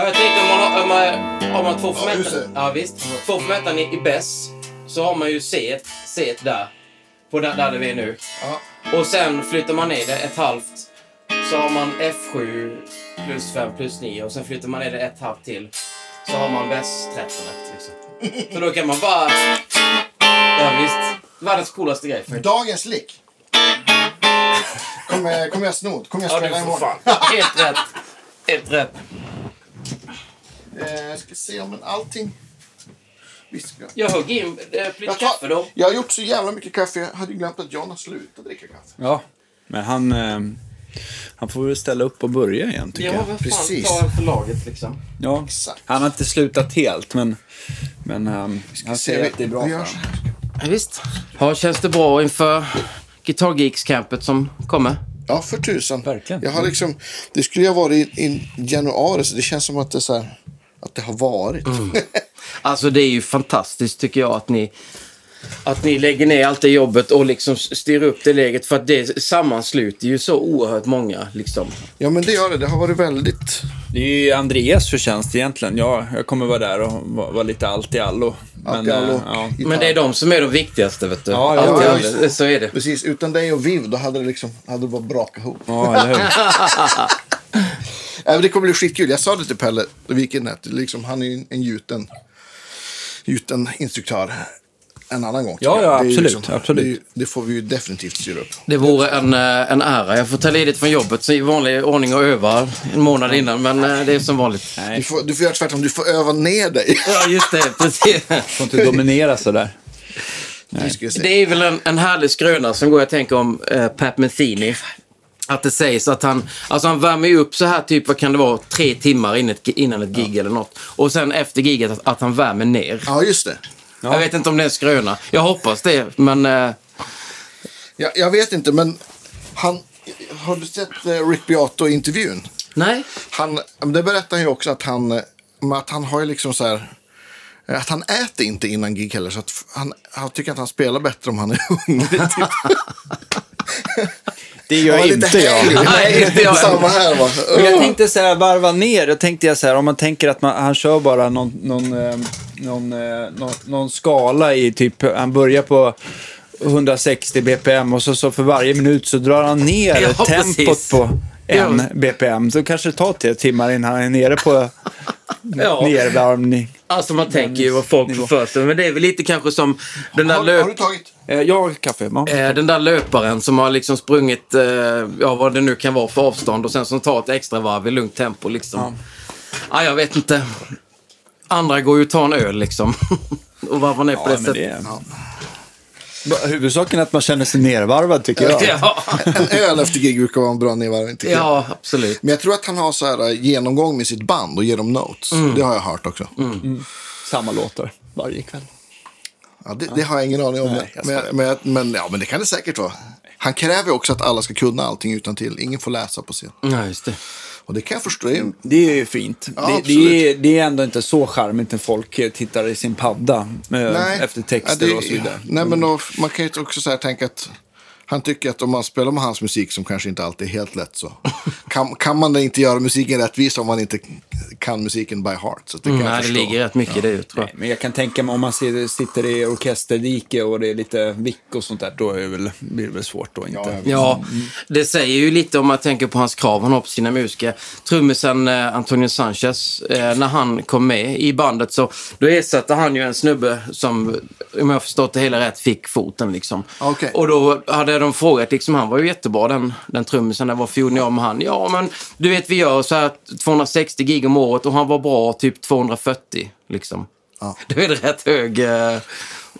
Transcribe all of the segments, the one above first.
Ja, jag tänkte om man har, om man, om man två Ja, just förmätaren. det. Ja, visst. Två förmätaren i, i bäss. Så har man ju C, C där. På där, där vi är nu. Ja. Och sen flyttar man ner det ett halvt. Så har man F7 plus 5 plus 9. Och sen flyttar man ner det ett halvt till. Så har man bäss 13 liksom. Så då kan man bara... Ja, visst. Världens coolaste grej. Dagens lick. Kommer, kommer jag sno? Kommer jag Ja, du spela får imorgon? fan. Helt rätt. Helt rätt. Eh, ska se om allting... Jag... Jag högg in äh, lite Jag, kaffe då. jag har gjort så jävla mycket kaffe. Jag hade ju glömt att John har slutat dricka kaffe. Ja, men han, eh, han får väl ställa upp och börja igen tycker Ja, jag. Precis. Ta en för laget liksom. Ja, Exakt. han har inte slutat helt, men, men um, han Se, säger att det är bra för honom. Ja, visst. Ja, känns det bra inför Guitar Geeks-campet som kommer? Ja, för tusan. Verkligen. Jag har liksom, det skulle ju ha varit i, i januari, så det känns som att det, är så här, att det har varit. Alltså det är ju fantastiskt tycker jag att ni, att ni lägger ner allt det jobbet och liksom styr upp det läget. För att det sammansluter ju så oerhört många liksom. ja, men det gör det. Det har varit väldigt... Det är ju Andreas förtjänst egentligen. Jag, jag kommer vara där och vara, vara lite allt i allo. Allt i allo. eh, ja. Men det är de som är de viktigaste vet du. Ja, ja, Allt i ja, allo. visst. Så är det. Precis, utan dig och Viv, då hade det liksom, hade det bara brakat ihop. ja, eller hur? Ja, men det kommer bli skitkul. Jag sa det till Pelle Wikenät. Liksom, han är ju en gjuten, gjuten instruktör en annan gång. Ja, ja, absolut, liksom- absolut. Det, det får vi ju definitivt styra upp. Det vore en, eh, en ära. Jag får ta ledigt från jobbet så i vanlig ordning och öva en månad innan. Men eh, det är som vanligt. Du Nej, får, du får göra tvärtom. Du får öva ner dig. Ja, just det. Precis. får inte dominera sådär. Säga. Det är väl en, en härlig skröna som går jag tänker om eh, Pat Metheny. Att det sägs att han, alltså han värmer ju upp så här typ, vad kan det vara, tre timmar innan ett, innan ett gig eller något. Och sen efter giget att, att han värmer ner. Ja, just det. Jag vet inte om det är en skröna. Jag hoppas det, men... Eh, Jag, jag vet inte, men han... Har du sett eh, Rick Beato-intervjun? nej. Han, det berättar han ju också att han, att han har ju liksom så här... Att han äter inte innan gig heller. Så att han, han tycker att han spelar bättre om han är hungrig. Typ. Det gör inte jag. Nej, inte jag. Samma här va. Men jag tänkte så här, varva ner. Då tänkte jag så här, om man tänker att man, han kör bara någon, någon, eh, någon, eh, någon, någon skala i typ, han börjar på 160 BPM och så, så för varje minut så drar han ner Ja, tempot precis. på en Ja. BPM. Så kanske det tar tre timmar innan han är nere på Ja. nervarvning. Alltså man tänker ju vad folk får för sig. Men det är väl lite kanske som den där Har, löp... har du tagit? Eh, Jag har kaffe. Ja. Eh, den där löparen som har liksom sprungit, eh, ja vad det nu kan vara för avstånd och sen som tar ett extra varv i lugnt tempo liksom. Ja. jag vet inte. Andra går ju att ta en öl liksom. och varvar ner på Ja, det sättet. det är... Huvudsaken är att man känner sig nervarvad tycker jag. Ja. En öl efter gig brukar vara en bra jag. ja, absolut. Men jag tror att han har så här genomgång med sitt band och ger dem notes. Mm. Det har jag hört också. Samma låtar varje kväll. Ja, det, det har jag ingen aning om. Nej, men, men, men, ja, men det kan det säkert vara. Han kräver också att alla ska kunna allting utan till. Ingen får läsa på scen. Ja, just det. Och det kan jag förstå. Det är, ju fint. Ja, det, det, är, det är ändå inte så charmigt när folk tittar i sin padda nej, efter texter det- och så vidare. Nej, men då, man kan ju också så här tänka att han tycker att om man spelar med hans musik som kanske inte alltid är helt lätt så kan, kan man då inte göra musiken rättvis om man inte kan musiken by heart. Så det kan jag Nej, det ligger rätt mycket i det tror Nej, jag. men jag kan tänka mig om man sitter, i orkesterdike och det är lite vick och sånt där, då är det väl, blir det väl svårt då. Inte. Ja. Ja, det säger ju lite om man tänker på hans krav han har på sina musiker. Trummisen eh, Antonio Sanchez, eh, när han kom med i bandet så då ersatte han ju en snubbe som, om jag har förstått det hela rätt, fick foten liksom. Okej. Och då hade de frågat, liksom, han var ju jättebra den, den trummisen, där, varför gjorde ni om han? Ja, men du vet vi gör så här 260 gig om året och han var bra typ 240 liksom. Ja. Då är det rätt hög, eh,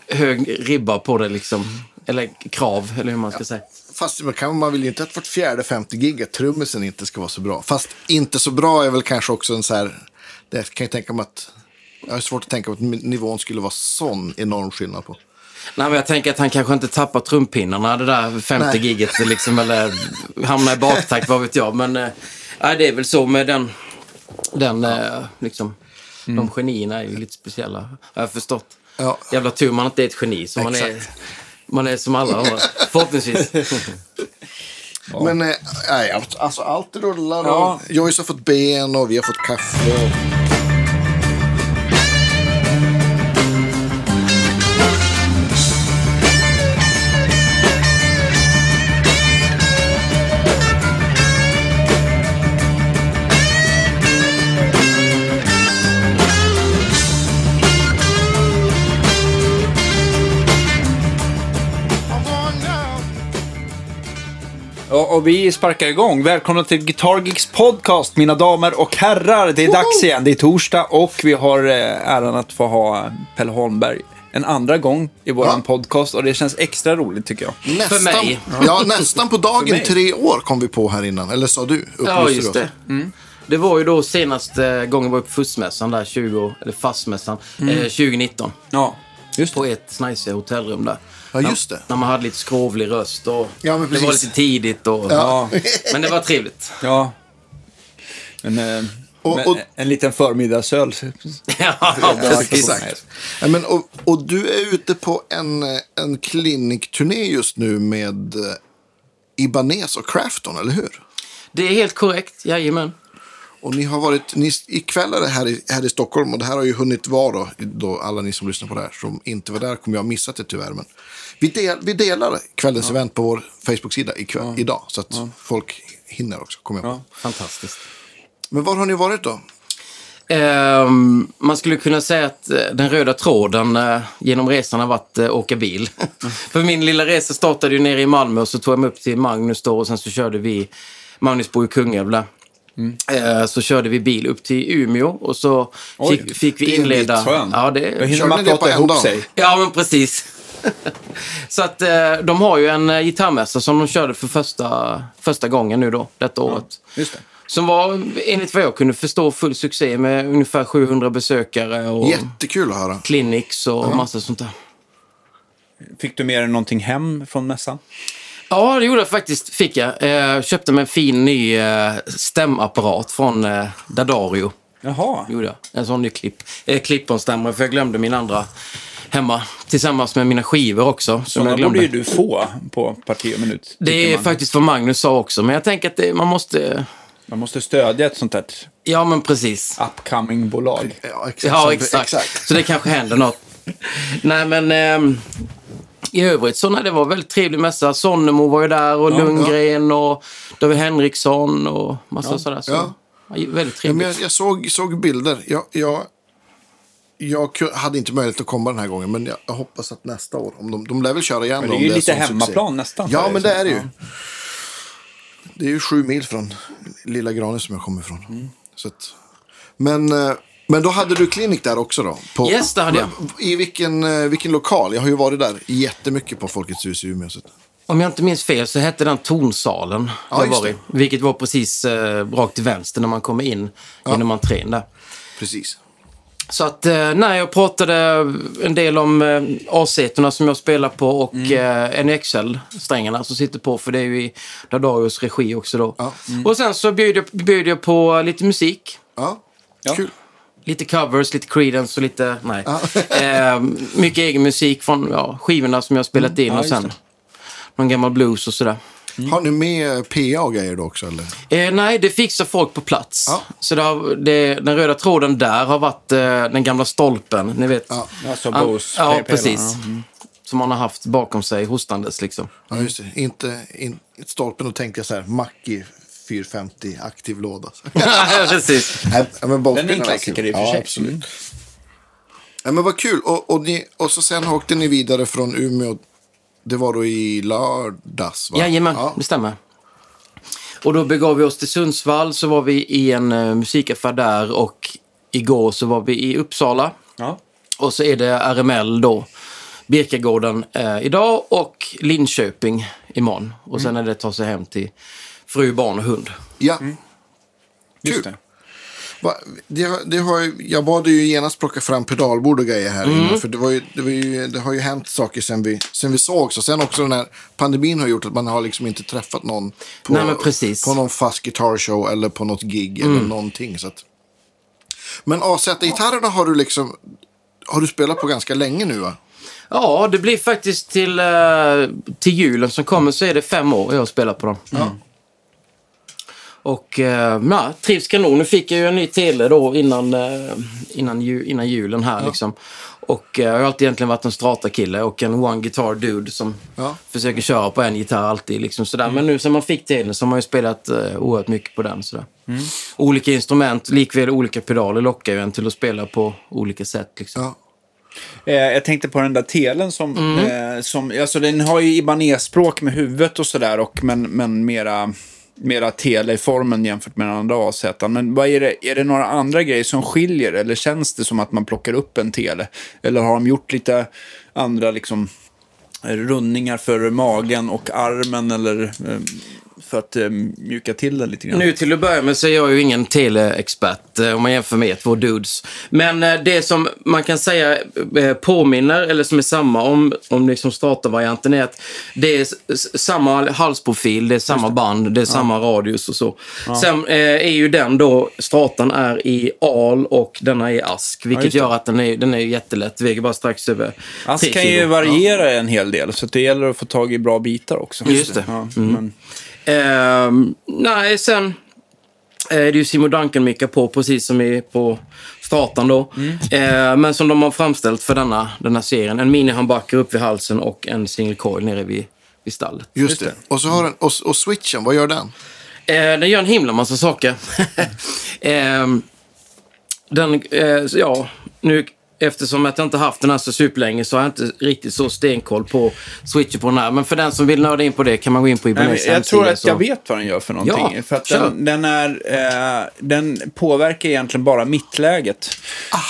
hög ribba på det liksom. Eller krav, eller hur man ska säga. Fast man, kan, man vill ju inte att vart fjärde, femte gig att trummisen inte ska vara så bra. Fast inte så bra är väl kanske också en så här... Det kan jag tänka mig att... Jag har svårt att tänka mig att nivån skulle vara sån enorm skillnad på. Nej, men jag tänker att han kanske inte tappar trumpinnarna det där femte Nej. giget liksom, eller hamnar i baktakt, vad vet jag. Men eh, nej, det är väl så med den, den eh, liksom, de genierna är ju lite speciella, har jag förstått. Ja. Jävla tur man inte är ett geni, så man är, Exakt. man är som alla andra, förhoppningsvis. Men eh, nej, allt, alltså, allt rullar. Ja. Joyce har fått ben och vi har fått kaffe. Och... Och, och vi sparkar igång. Välkomna till Guitar Geeks podcast, mina damer och herrar. Det är dags igen. Det är torsdag och vi har eh, äran att få ha Pelle Holmberg en andra gång i vår Ja. podcast och det känns extra roligt tycker jag. Nästan, mig. Ja, nästan på dagen mig. tre år kom vi på här innan. Eller sa du? Upplyste Ja, du just oss? det. Det var ju då senaste gången vi var på FUS-mässan där, 20, eller FAS-mässan, eh, 2019. Ja, just På ett snajsiga hotellrum där. Ja, just det. När man hade lite skrovlig röst och Ja, men det var lite tidigt. Och, Ja, Men det var trevligt. ja. Men, eh, Och- men och- en liten förmiddagsöl. ja, Ja, precis. exakt. Ja, men, och, och du är ute på en, eh, en klinikturné just nu med eh, Ibanez och Crafton, eller hur? Det är helt korrekt, jajamän. Och ni har varit, ni, ikväll är det här i, här i Stockholm och det här har ju hunnit vara då, då alla ni som lyssnar på det här som inte var där kommer jag ha missat det tyvärr. Men vi, del, vi delar kvällens event på vår Facebook-sida ikväll, idag så att folk hinner också, kommer jag på. Fantastiskt. Men var har ni varit då? Ehm, man skulle kunna säga att eh, den röda tråden eh, genom resan har varit eh, åka bil. För min lilla resa startade ju nere i Malmö och så tog jag mig upp till Magnus då och sen så körde vi, Magnus bor i Kungälv där. Eh, så körde vi bil upp till Umeå och så Oj, fick, fick vi inleda... Skönt. Ja, Då det, hinner Körde man prata ihop sig. ja men precis. så att eh, de har ju en eh, gitarrmässa som de körde för första, första gången nu då, detta året. Just det. Som var, enligt vad jag kunde förstå, full succé med ungefär 700 besökare och Jättekul att höra. clinics och massa sånt där. Fick du med dig någonting hem från mässan? Ja, det gjorde jag faktiskt. Fick jag. Eh, köpte mig en fin ny eh, stämapparat från eh, Dadario. Jaha. Gjorde jag. En sån ny klipp. Eh, Clip-on-stämmare, för jag glömde min andra hemma. Tillsammans med mina skivor också. Som Sådana borde ju du få på parti och minut. det är man. faktiskt vad Magnus sa också. Men jag tänker att det, man måste... Man måste stödja ett sånt här Ja, men precis. upcoming-bolag. Ja, exakt. Ja, exakt. Så det kanske händer något. Nej, men ehm, i övrigt så nej, det var väldigt trevlig mässa. Sonnemo var ju där och Lundgren och David Henriksson och massa sådär. Så, Ja. ja, väldigt Ja, trevligt. men jag, jag såg, såg bilder. Jag, jag, jag hade inte möjlighet att komma den här gången, men jag, jag hoppas att nästa år. Om de, de lär väl köra igen Men det är ju lite sån succé. hemmaplan nästan. Ja, men det är det ju. Det är ju sju mil från lilla granen som jag kommer ifrån. Mm. Så att, men, eh, men då hade du klinik där också då? På, Yes, det hade jag. I vilken, eh, vilken lokal? Jag har ju varit där jättemycket på Folkets hus i Umeå. Om jag inte minns fel så hette den Tonsalen. Ja, var det. det. Vilket var precis eh, rakt till vänster när man kommer in genom entrén där. Precis. Så att, eh, nej, jag pratade en del om eh, A-setorna som jag spelar på och Mm. eh, NXL-strängarna som sitter på, för det är ju i Dardarios regi också då. Ja. Och sen så bjöd jag, bjöd jag på lite musik. Ja, Ja. kul. Lite covers, lite Creedence och lite, nej. eh, mycket egen musik från ja, skivorna som jag har spelat in Mm. Ja, och sen någon gammal blues och sådär. Har ni med PA och grejer då också? Eller? Eh, nej, det fixar folk på plats. Ja. Så det har, det, den röda tråden där har varit eh, den gamla stolpen, ni vet. Ja. Alltså Ja, Bose. ja, pelarna. precis. Som man har haft bakom sig hostandes liksom. Ja, just det. Inte in, stolpen, då tänkte jag så här, Mackie 450 aktiv låda. precis. Nej, men Den är en klassiker i och för ja, sig. absolut. Mm. Ja, men vad kul. Och, och, ni, och så sen åkte ni vidare från Umeå. Det var då i lördags, va? Jajamän, Ja. det stämmer. Och då begav vi oss till Sundsvall, så var vi i en uh, musikaffär där och igår så var vi i Uppsala. Ja. Och så är det RML då, Birkagården eh, idag och Linköping imorgon. Och sen är det att ta sig hem till fru, barn och hund. ja. Just Kul. det. Va, det, har- det har, jag bad ju genast plocka fram pedalbord och grejer här Mm. inne. För det, var ju, det, var ju, det har ju hänt saker sen vi, sen vi såg. Så sen också den här pandemin har gjort att man har liksom inte träffat någon på, Nej, på någon fast guitar show eller på något gig eller någonting. Så att... Men AZ-gitarrerna har du liksom har du spelat på ganska länge nu va? Ja, det blir faktiskt till, eh, till julen som kommer så är det fem år jag har spelat på dem. Och eh, ja, trivs kanon. Nu fick jag ju en ny tele då innan, eh, innan, ju, innan julen här liksom. Och eh, jag har alltid egentligen varit en strata-kille och en one guitar dude som Ja. försöker köra på en gitarr alltid. Liksom, sådär. Men nu sen man fick telen så har man ju spelat eh, oerhört mycket på den. Sådär. Olika instrument, likväl olika pedaler lockar ju en till att spela på olika sätt. Liksom. Ja. Eh, jag tänkte på den där telen som, Mm. eh, som alltså den har ju Ibanez-språk med huvudet och sådär, och, men, men mera, mera tele i formen jämfört med den andra AZ. Men vad är, det, är det några andra grejer som skiljer, eller känns det som att man plockar upp en tele? Eller har de gjort lite andra liksom, eh, rundningar för magen och armen, eller eh, för att eh, mjuka till den lite grann? Nu till att börja med så är jag ju ingen teleexpert eh, om man jämför med två dudes. Men eh, det som man kan säga påminner, eller som är samma om, om liksom startarvarianten är att det är samma halsprofil, det är samma band, det är samma radius och så. Sen eh, är ju den då, stratan är i al och denna är i ask. Vilket det. gör att den är, den är jättelätt, väger bara strax över Ask kan ju variera en hel del, så det gäller att få tag i bra bitar också. Just det. Ja, Mm. men, Ehm, nej, sen eh, är det ju Simon Duncan-mickar på, precis som i, på starten då. Eh, men som de har framställt för denna, denna serien. En mini-handbacker upp vid halsen och en single coil nere vid, vid stallet. Just, det. Och så har den, och, och switchen, vad gör den? Eh, den gör en himla massa saker. Ehm, den, eh, ja, nu eftersom att jag inte haft den här så superlänge så har jag inte riktigt så stenkoll på switchen på den här. Men för den som vill nörda in på det kan man gå in på Ibanez jag tror att så- jag vet vad den gör för någonting. Ja, för att den, den, är, eh, den påverkar egentligen bara mittläget.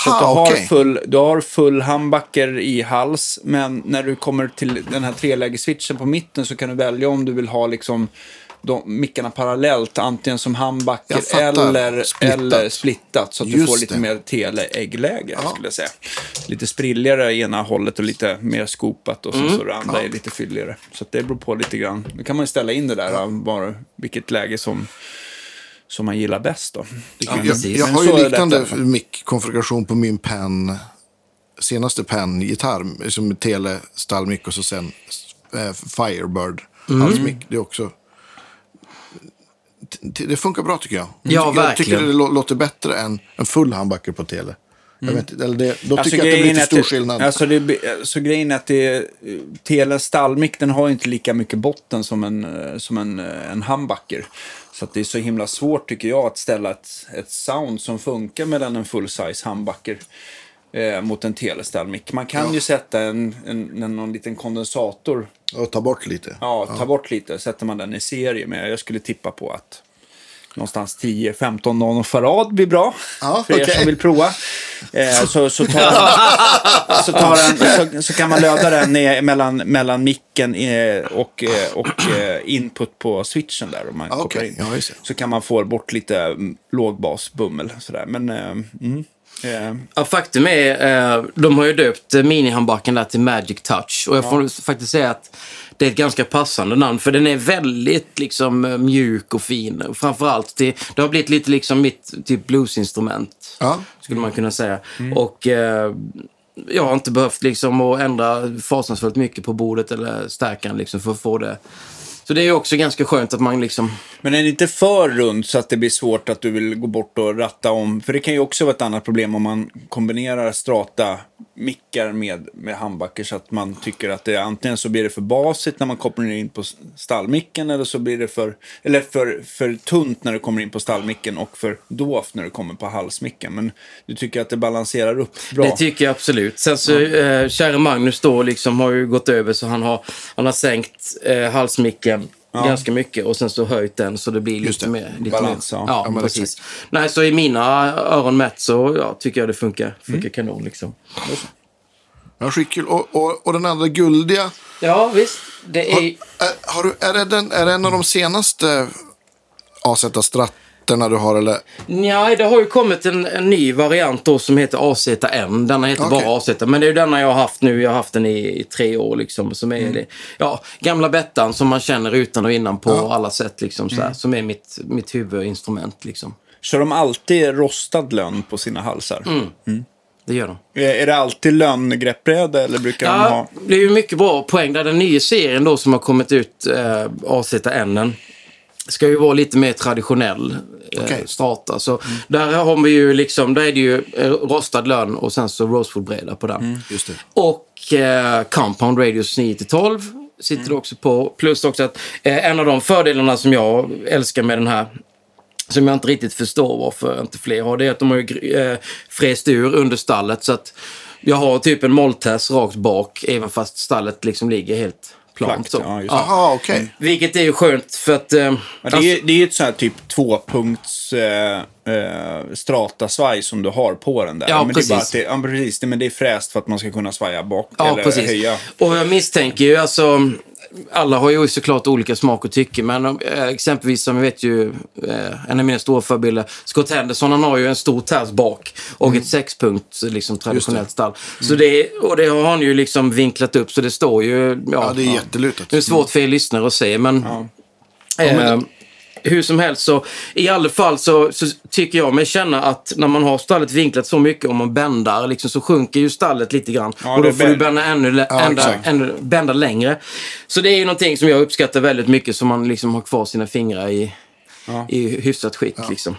så Aha, att du, har full, du har full humbucker i hals, men när du kommer till den här trelägesswitchen på mitten så kan du välja om du vill ha liksom de, mickarna parallellt, antingen som fattar. eller Splittat. eller splittat. Så att du Just får lite det. mer tele-äggläge, skulle jag säga. Lite sprilligare i ena hållet och lite mer skopat och Mm. så det andra är lite fylligare. Så det beror på lite grann. Då kan man ställa in det där, bara, vilket läge som, som man gillar bäst då. Kan Jag, jag har ju liknande mick-konfiguration på min pen, senaste pen-gitarr. Som tele, stallmick och så sen eh, Firebird Mm. halsmick. Det är också... Det funkar bra tycker jag. Ja, jag tycker verkligen. det lå- låter bättre än en full humbucker på tele. Jag vet, eller det, då Alltså, tycker jag att det blir för stor det- skillnad. Alltså, det, så grejen är att det, Teles stallmick den har inte lika mycket botten som en, eh, som en, eh, en humbucker. Så att det är så himla svårt tycker jag att ställa ett, ett sound som funkar mellan en full-size humbucker eh, mot en telestallmick. Man kan ju sätta en, en, en, någon liten kondensator, Och ta bort lite. ja, ta bort lite, sätter man den i serie med. Jag skulle tippa på att någonstans 10-15 nanofarad blir bra. Ja, för er okej. som vill prova. Eh, så, så, tar, så, tar den, så, så kan man löda den ner mellan, mellan micken eh, och, eh, och eh, input på switchen där. Om man Ja, kopplar in. Ja. Så kan man få bort lite mm, lågbasbummel. Sådär. Men, eh, mm, Ja, faktum är, eh, de har ju döpt minihandbacken där till Magic Touch. Och jag får faktiskt säga att det är ett ganska passande namn. För den är väldigt liksom eh, mjuk och fin. Framförallt, det, det har blivit lite liksom mitt typ bluesinstrument. Ja. Skulle man kunna säga. Och eh, jag har inte behövt liksom att ändra fasansfullt mycket på bordet eller stärkan liksom för att få det. Så det är ju också ganska skönt att man liksom... Men är det inte för runt så att det blir svårt att du vill gå bort och ratta om? För det kan ju också vara ett annat problem om man kombinerar strata mickar med, med humbucker så att man tycker att det antingen så blir det för basigt när man kopplar in på stallmicken eller så blir det för, eller för, för tunt när det kommer in på stallmicken och för dovt när det kommer på halsmicken. Men du tycker att det balanserar upp bra? Det tycker jag absolut. Sen så, eh, käre Magnus då liksom har ju gått över så han har, han har sänkt eh, halsmicken ganska mycket och sen så höjt den så det blir Just lite det. mer... Lite Balans, mer. ja. Ja, Ja, precis. Nej, så i mina öron mätt så ja, tycker jag det funkar, funkar kanon liksom. Ja, skitkul. Och, och, och den andra guldiga. Ja, visst. Det är... Är, har du, är, det den, är det en av de senaste AZ-stratterna du har? Eller? Nej, det har ju kommit en, en ny variant då som heter AZN. Denna heter Okej. bara AZ. Men det är ju denna jag har haft nu. Jag har haft den i, i tre år liksom. Som är Mm. det, ja, gamla Bettan som man känner utan och innan på alla sätt liksom. Så Mm. Som är mitt, mitt huvudinstrument liksom. Kör de alltid rostad lönn på sina halsar? Mm. Det gör de. Är är det alltid lönngreppbräde eller brukar de Ja, ha? det är ju mycket bra poäng där. Den nya serien då som har kommit ut, eh, AZN, ska ju vara lite mer traditionell eh, Okej. strata. Så där har vi ju liksom, där är det ju eh, rostad lön och sen så rosewood-bräda på den. Just det. Och eh, Compound Radius 9-12 sitter det också på. Plus också att eh, en av de fördelarna som jag älskar med den här som jag inte riktigt förstår varför inte fler har, det är att de har ju eh, fräst ur under stallet. Så att jag har typ en molltest rakt bak, även fast stallet liksom ligger helt plant. Ja, just det. Jaha, okej. Vilket är ju skönt för att... Eh, Ja, det, är, det är ett sånt här typ tvåpunkts eh, eh, stratasvaj som du har på den där. Ja, men Det är bara precis. att det, ja, precis. Det, men det är fräst för att man ska kunna svaja bak Ja, eller precis. höja. Och jag misstänker ju, alltså, alla har ju såklart olika smak och tycke, men eh, exempelvis som jag vet ju, eh, en av mina stora förebilder, Scott Henderson, han har ju en stor ters bak och Mm. ett sexpunkt liksom, traditionellt stall. Så det, och det har han ju liksom vinklat upp, så det står ju... Ja, Ja, det är jättelutet. det är svårt för er lyssnare att se, men... Eh, hur som helst så, i alla fall så, så tycker jag mig känna att när man har stallet vinklat så mycket och man bändar liksom, så sjunker ju stallet lite grann. Ja, och då får du bä- bända ännu, Ja, ända, ännu, bända längre. Så det är ju någonting som jag uppskattar väldigt mycket som man liksom har kvar sina fingrar i, Ja. i hyfsat skick. Liksom.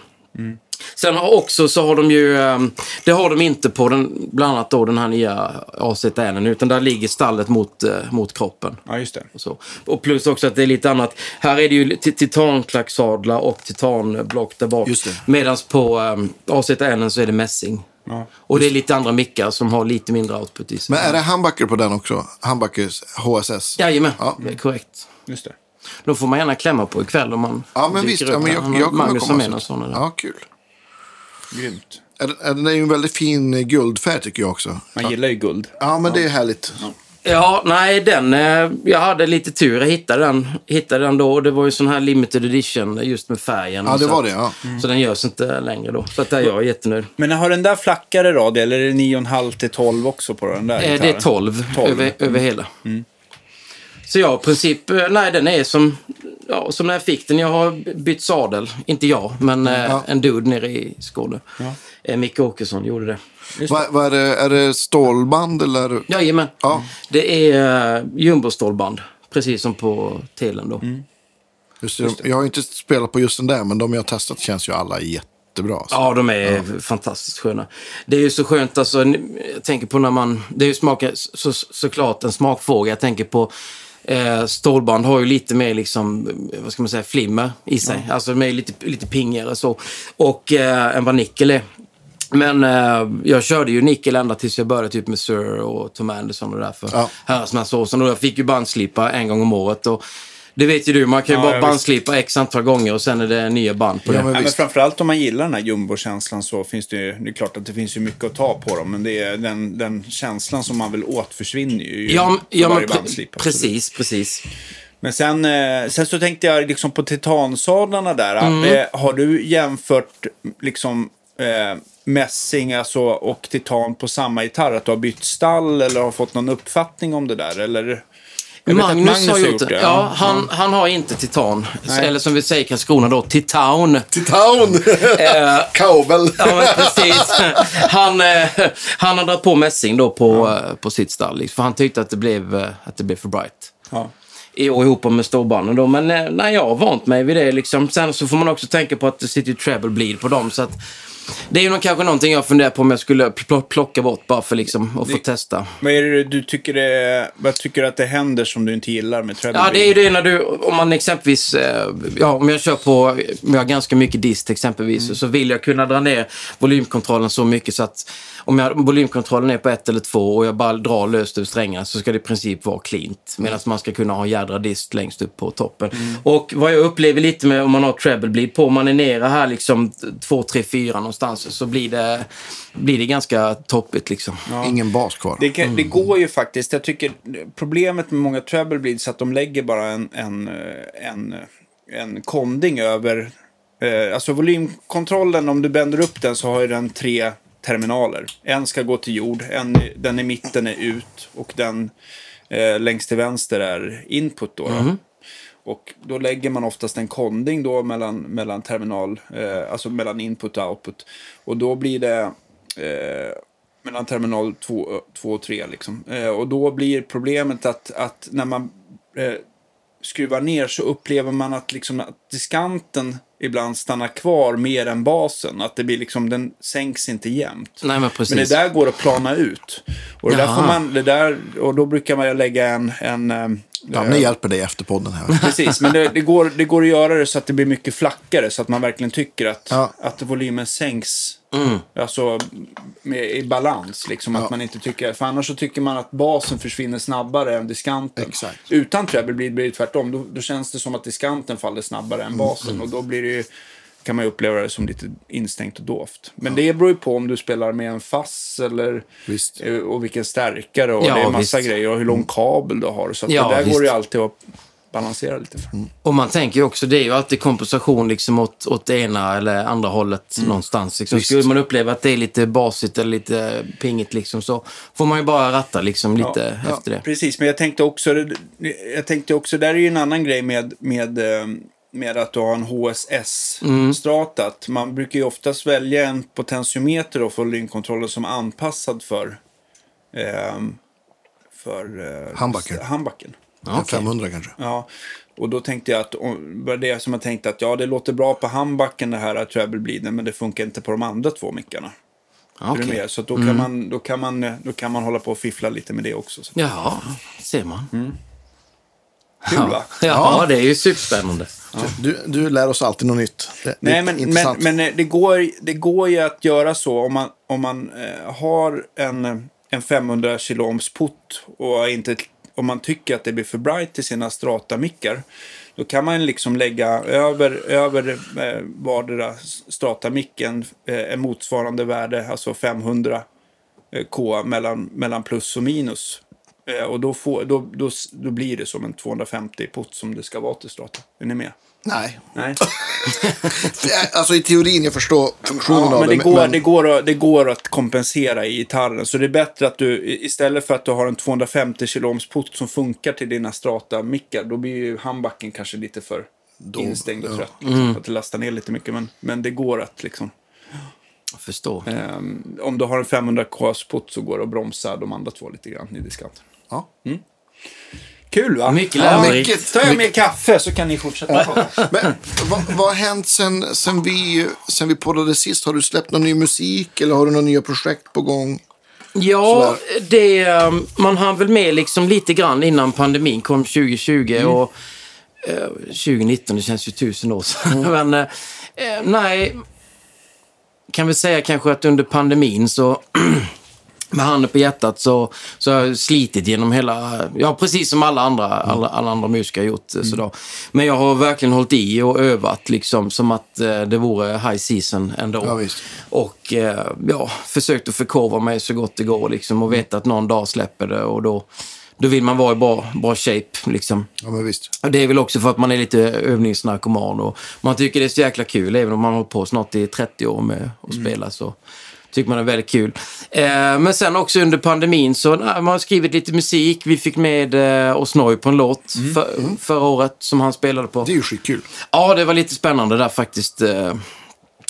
Sen har också så har de ju, ehm, det har de inte på den, bland annat då den här nya AZN, utan där ligger stallet mot, eh, mot kroppen. Ja, just det. Och, så. och plus också att det är lite annat. Här är det ju ti- titanklacksadlar och titanblock där bak. Medan på um, AZN så är det mässing. Ja. Och det är lite andra mickar som har lite mindre output i sig. Men är det handbacker på den också? Handbackers HSS? Jajamän, Ja. det är korrekt. Just det. Då får man gärna klämma på ikväll om man Ja, men visst. upp Ja, men jag, har jag kommer Magnus har komma sån. eller? Ja, kul. Grymt. Är den- är är ju en väldigt fin eh, guldfärg tycker jag också. Man gillar ju guld. Ja, men det är härligt. Ja, nej, den... Eh, jag hade lite tur. Jag hittade den, hittade den då. Och det var ju sån här limited edition just med färgen. Ja, det var det. Ja. Så den görs inte längre då. Så att där är jag jättenöjd. Men har den där flackare radie eller är det 9,5 till 12 också på den där Eh, det är gitarren? 12, 12. Över, över hela. Så jag i princip, eh, nej den är som, ja, som när jag fick den. Jag har bytt sadel. Inte jag, men eh, Ja. en dude nere i Skåne. Ja. Eh, Micke Åkesson gjorde det. Vad, vad är, det, är det stålband eller? Jajamän. Ja. Det är uh, jumbostålband. Precis som på Telen då. Just det. Jag har inte spelat på just den där, men de jag har testat känns ju alla jättebra. alltså. Ja, de är fantastiskt sköna. Det är ju så skönt, alltså, jag tänker på när man, det är ju smaka, så, såklart en smakfråga. Jag tänker på eh, stålband har ju lite mer liksom, eh, vad ska man säga, flimmer i sig. Alltså de är lite, lite pingigare så. Och eh, än vad nickel är. Men eh, jag körde ju nickel ända tills jag började typ med Sir och Tom Anderson och det där för Ja. herrans. Och jag fick ju bandslipa en gång om året. Och det vet ju du, man kan ju Ja, bara bandslipa x antal gånger och sen är det nya band på Ja, det. men Ja, men framförallt om man gillar den här jumbo-känslan så finns det ju, det är klart att det finns ju mycket att ta på dem, men det är den, den känslan som man vill åt försvinner ju Ja, ja men varje bandslip, absolut. precis, precis. Men sen, eh, sen så tänkte jag liksom på titansadlarna där. Mm. Eh, har du jämfört liksom eh, mässing alltså, och titan på samma gitarr? Att du har bytt stall eller har fått någon uppfattning om det där? Eller? Jag att Magnus, har gjort det. Ja, han, han har inte titan. Nej. Eller som vi säger i Karlskrona då, titan. Titan! Eh, Cowbell! ja, men precis. Han, eh, han har dragit på mässing då på, eh, på sitt stall. liksom, För han tyckte att det blev, att det blev för bright. Ja. I, och ihop med storbanden då. Men nej, jag har vant mig vid det liksom. Sen så får man också tänka på att det sitter ju treble bleed på dem. Så att det är ju kanske någonting jag funderar på om jag skulle pl- plocka bort bara för liksom att få testa. Vad är det du tycker, det, vad tycker du att det händer som du inte gillar med treble Ja, det är ju det när du, om man exempelvis, eh, ja, om jag kör på, om jag har ganska mycket dist exempelvis, så vill jag kunna dra ner volymkontrollen så mycket så att om jag, volymkontrollen är på ett eller två och jag bara drar löst ur strängarna så ska det i princip vara cleant. Medan man ska kunna ha jädra dist längst upp på toppen. Och vad jag upplever lite med om man har treble bleed på, om man är nere här liksom 2, 3, 4 någonstans så blir det, blir det ganska toppigt liksom. Ingen bas kvar. Det, kan, det går ju faktiskt. Jag tycker problemet med många treble är att de lägger bara en, en, en, en konding över... Eh, alltså volymkontrollen, om du bänder upp den så har ju den tre terminaler. En ska gå till jord, en, den i mitten är ut och den eh, längst till vänster är input. Då, då. Och då lägger man oftast en konding då mellan, mellan terminal, eh, alltså mellan input och output. Och då blir det, eh, mellan terminal 2 och 3. Liksom. Eh, och då blir problemet att, att när man eh, skruvar ner så upplever man att, liksom, att diskanten ibland stannar kvar mer än basen. Att det blir liksom, den sänks inte jämnt. Nej, men precis. Men det där går att plana ut. Och, det där får man, det där, och då brukar man lägga en... en eh, Danne hjälper dig efter podden här. Precis, men det, det, går, det går att göra det så att det blir mycket flackare. Så att man verkligen tycker att, Ja. att volymen sänks. Mm. Alltså med, i balans. Liksom, Ja. att man inte tycker, för annars så tycker man att basen försvinner snabbare än diskanten. Exakt. Utan treble blir, det tvärtom. Då, då känns det som att diskanten faller snabbare Mm. än basen. Och då blir det ju, kan man ju uppleva det som lite instängt och dovt. Men det beror ju på om du spelar med en fass eller Visst. eh, och vilken stärkare och Ja, det är massa visst. grejer och hur lång kabel du har. Så Ja, det där visst. går ju alltid att balansera lite för. Och man tänker ju också, det är ju alltid kompensation liksom åt, åt det ena eller andra hållet någonstans. Liksom. Skulle man uppleva att det är lite basigt eller lite pingigt liksom, så får man ju bara ratta liksom lite Ja, efter det. Precis, men jag tänkte också, jag tänkte också, där är ju en annan grej med, med, eh, med att du har en HSS-strata. Att Man brukar ju oftast välja en potentiometer då för volymkontrollen som är anpassad för, ehm, för eh, Handbacken. handbacken. Ja, okej. 500 kanske. Ja, och då tänkte jag att, var det som jag tänkte att ja, det låter bra på handbacken det här treble bleeden, men det funkar inte på de andra två mickarna. Med? Så då, kan man, då, kan man, då kan man hålla på och fiffla lite med det också. Så. Jaha, ser man. Kul va? Ja, det är ju superspännande. Du, du lär oss alltid något nytt. Det, Nej, men, men, men eh, det, går, det går ju att göra så om man, om man eh, har en, eh, en 500 kiloohms put och inte, om man tycker att det blir för bright i sina strata-mickar. Då kan man liksom lägga över, över eh, vardera strata-micken eh, en motsvarande värde, alltså 500 eh, K mellan, mellan plus och minus. Eh, och då, får, då, då, då blir det som en 250 put som det ska vara till strata. Är ni med? Nej. Nej. Alltså i teorin, jag förstår funktionen Ja, av men det, det. går, det, går att, det går att kompensera i gitarren. Så det är bättre att du, istället för att du har en 250 kiloohms put som funkar till dina strata-mickar, då blir ju handbacken kanske lite för instängd och trött. Liksom, Att det lastar ner lite mycket. Men, men det går att liksom, Jag förstår. ehm, om du har en 500 k put så går det att bromsa de andra två lite grann i diskanten. Ja. Kul va? Mycket Ja, lärorikt. mycket. Tar jag mer kaffe så kan ni fortsätta. Men vad, vad har hänt sen, sen, vi, sen vi poddade sist? Har du släppt någon ny musik eller har du några nya projekt på gång? Ja, det, um, man hann väl med liksom lite grann innan pandemin kom 2020 Mm. och eh, 2019, det känns ju tusen år sedan. Men eh, eh, nej, kan väl säga kanske att under pandemin så med handen på hjärtat så, så har jag slitit genom hela, ja precis som alla andra, alla, alla andra musiker har gjort. Mm. Sådär. Men jag har verkligen hållit i och övat liksom som att eh, det vore high season ändå. Ja. Och eh, ja, försökt att förkovra mig så gott det går liksom och veta att någon dag släpper det och då, då vill man vara i bra, bra shape liksom. Ja, men visst. Och det är väl också för att man är lite övningsnarkoman och man tycker det är så jäkla kul, även om man har hållit på snart i 30 år med att spela så tycker man är väldigt kul. Eh, men sen också under pandemin så nej, man har skrivit lite musik. Vi fick med eh, Osnoy på en låt för, förra året som han spelade på. Det är ju skitkul. Ja, det var lite spännande där faktiskt. Eh,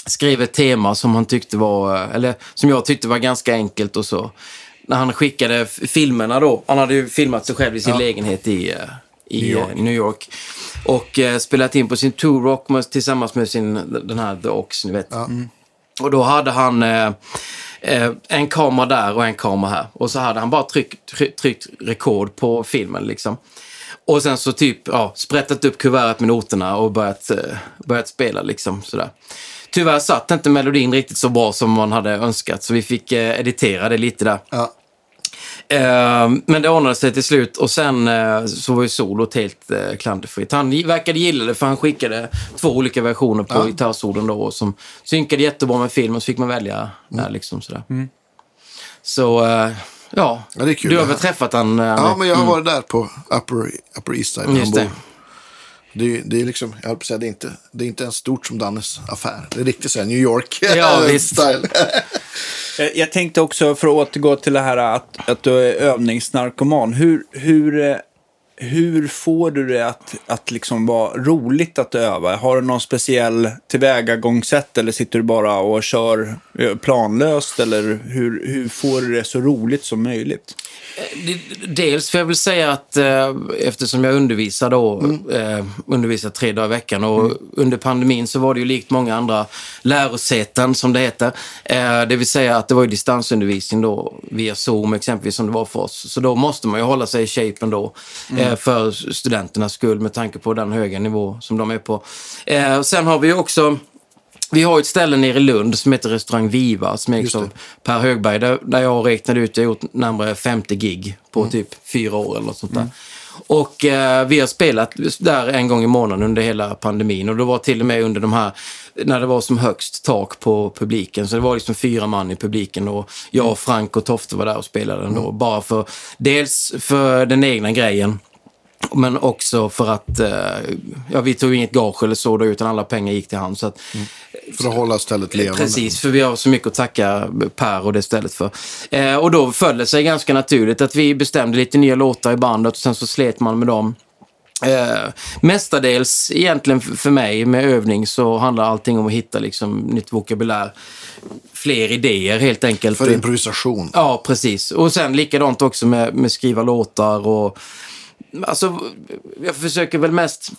skrev ett tema som han tyckte var, eller som jag tyckte var ganska enkelt och så. När han skickade filmerna då, han hade ju filmat sig själv i sin Ja. lägenhet i, eh, i New York. New York. Och spelat in på sin Tour Rock med, tillsammans med sin, den här The Ox, ni vet. Ja. Och då hade han eh, eh, en kamera där och en kamera här. Och så hade han bara tryckt, tryckt, tryckt rekord på filmen liksom. Och sen så typ ja, sprättat upp kuvertet med noterna och börjat, eh, börjat spela liksom sådär. Tyvärr satt inte melodin riktigt så bra som man hade önskat så vi fick eh, editera det lite där. Ja. Eh, men det ordnade sig till slut och sen eh, så var ju solot helt eh, klanderfritt. Han verkade gilla det för han skickade två olika versioner på Ja. gitarrsolen då som synkade jättebra med filmen så fick man välja där liksom sådär. Så eh, ja, Ja, kul du har väl träffat han? ja, men jag har varit där på Upper, upper East Side. Just det. Det, är- det är liksom, jag höll på att säga, det är inte, det är inte ens stort som Dannes affär. Det är riktigt så här New York Ja, visst. Eh, jag tänkte också, för att återgå till det här att, att du är övningsnarkoman. Hur, hur, eh, hur får du det att, att liksom vara roligt att öva? Har du någon speciell tillvägagångssätt eller sitter du bara och kör planlöst? Eller hur, hur får du det så roligt som möjligt? Det- Dels får jag väl säga att eh, eftersom jag undervisar då, eh, undervisar tre dagar i veckan och under pandemin så var det ju likt många andra lärosäten som det heter. Eh, det vill säga att det var distansundervisning då via Zoom exempelvis som det var för oss. Så då måste man ju hålla sig i shapen då eh, för studenternas skull med tanke på den höga nivå som de är på. Eh, sen har vi ju också vi har ett ställe nere i Lund som heter Restaurang Viva som ägs av Per Högberg. Där, där jag räknade ut, jag har gjort närmare 50 gig på typ fyra år eller något sånt där. Och eh, vi har spelat där en gång i månaden under hela pandemin. Och det var till och med under de här, när det var som högst tak på publiken. Så det var liksom fyra man i publiken och jag, Frank och Tofte var där och spelade ändå. Bara för, dels för den egna grejen. Men också för att, eh, ja vi tog inget gage eller så då, utan alla pengar gick till han. Så att, För att hålla stället levande. Precis, för vi har så mycket att tacka Per och det stället för. Eh, och då föll det sig ganska naturligt att vi bestämde lite nya låtar i bandet och sen så slet man med dem. Eh, mestadels egentligen för mig med övning så handlar allting om att hitta liksom nytt vokabulär. Fler idéer helt enkelt. För improvisation. Ja, precis. Och sen likadant också med, med skriva låtar och... Alltså, jag försöker väl mest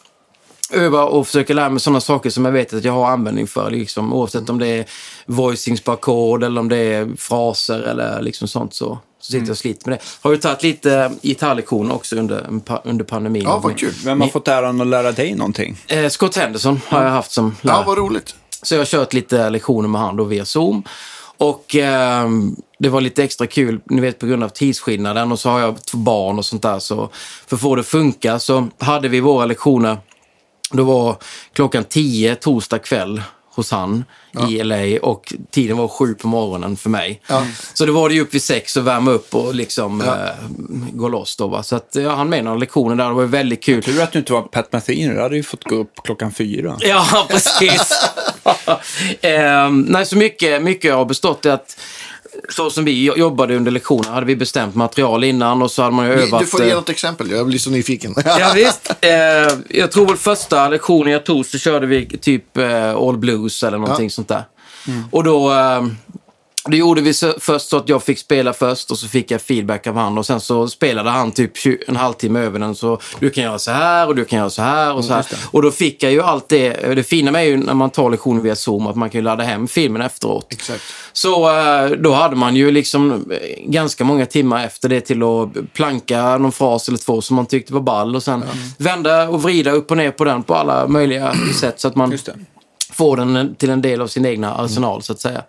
öva och försöka lära mig sådana saker som jag vet att jag har användning för. Liksom, oavsett om det är voicings på ackord eller om det är fraser eller liksom sånt så, så sitter jag och sliter med det. Har ju tagit lite gitarrlektioner också under, under pandemin. Ja, vad kul. Vem har fått äran att lära dig någonting? Eh, Scott Henderson har jag haft som lärare. Ja, vad roligt. Så jag har kört lite lektioner med han då via Zoom. Och ehm, det var lite extra kul, ni vet på grund av tidsskillnaden och så har jag två barn och sånt där. Så för att få det att funka så hade vi våra lektioner, då var klockan 10 torsdag kväll hos han i LA och tiden var sju på morgonen för mig. Så då var det ju upp vid sex och värma upp och liksom eh, gå loss då. Va? Så att jag hann med några lektioner där, det var väldigt kul. Tur att du inte var Pat Metheny, du hade ju fått gå upp klockan fyra. Ja, precis. Ehm, nej, så mycket, mycket har bestått i att så som vi jobbade under lektionerna hade vi bestämt material innan och så hade man ju övat. Du får ge eh, något exempel, jag blir så nyfiken. Ja, visst. Eh, jag tror väl första lektionen jag tog så körde vi typ eh, All Blues eller någonting sånt där. Och då, då gjorde vi så, först så att jag fick spela först och så fick jag feedback av han och sen så spelade han typ 20, en halvtimme över den så du kan göra så här och du kan göra så här och så här. Och då fick jag ju allt det. Det fina med ju när man tar lektioner via Zoom att man kan ju ladda hem filmen efteråt. Exakt. Så eh, då hade man ju liksom eh, ganska många timmar efter det till att planka någon fras eller två som man tyckte var ball och sen vända och vrida upp och ner på den på alla möjliga sätt så att man det. får den till en del av sin egna arsenal så att säga.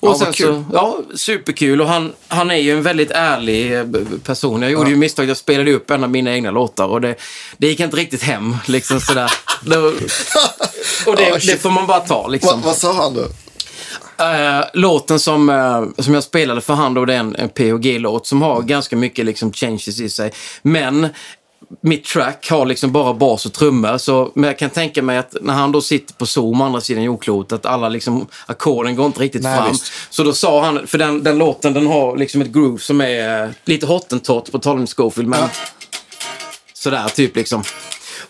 Och Ja, sen så, ja, superkul. Och han, han är ju en väldigt ärlig eh, person. Jag gjorde ju misstag, jag spelade upp en av mina egna låtar och det, det gick inte riktigt hem. Liksom sådär. Det, och det, Ja, det får man bara ta liksom. Va, vad sa han då? Eh, låten som, eh, som jag spelade för hand då, det är en, en PHG-låt som har ganska mycket liksom changes i sig. Men mitt track har liksom bara bas och trummor. Så, men jag kan tänka mig att när han då sitter på Zoom, andra sidan jordklotet, att alla liksom, ackorden går inte riktigt Nej, fram. visst. Så då sa han, för den, den låten den har liksom ett groove som är eh, lite hottentott på tal om Scofield, men Ja. sådär typ liksom.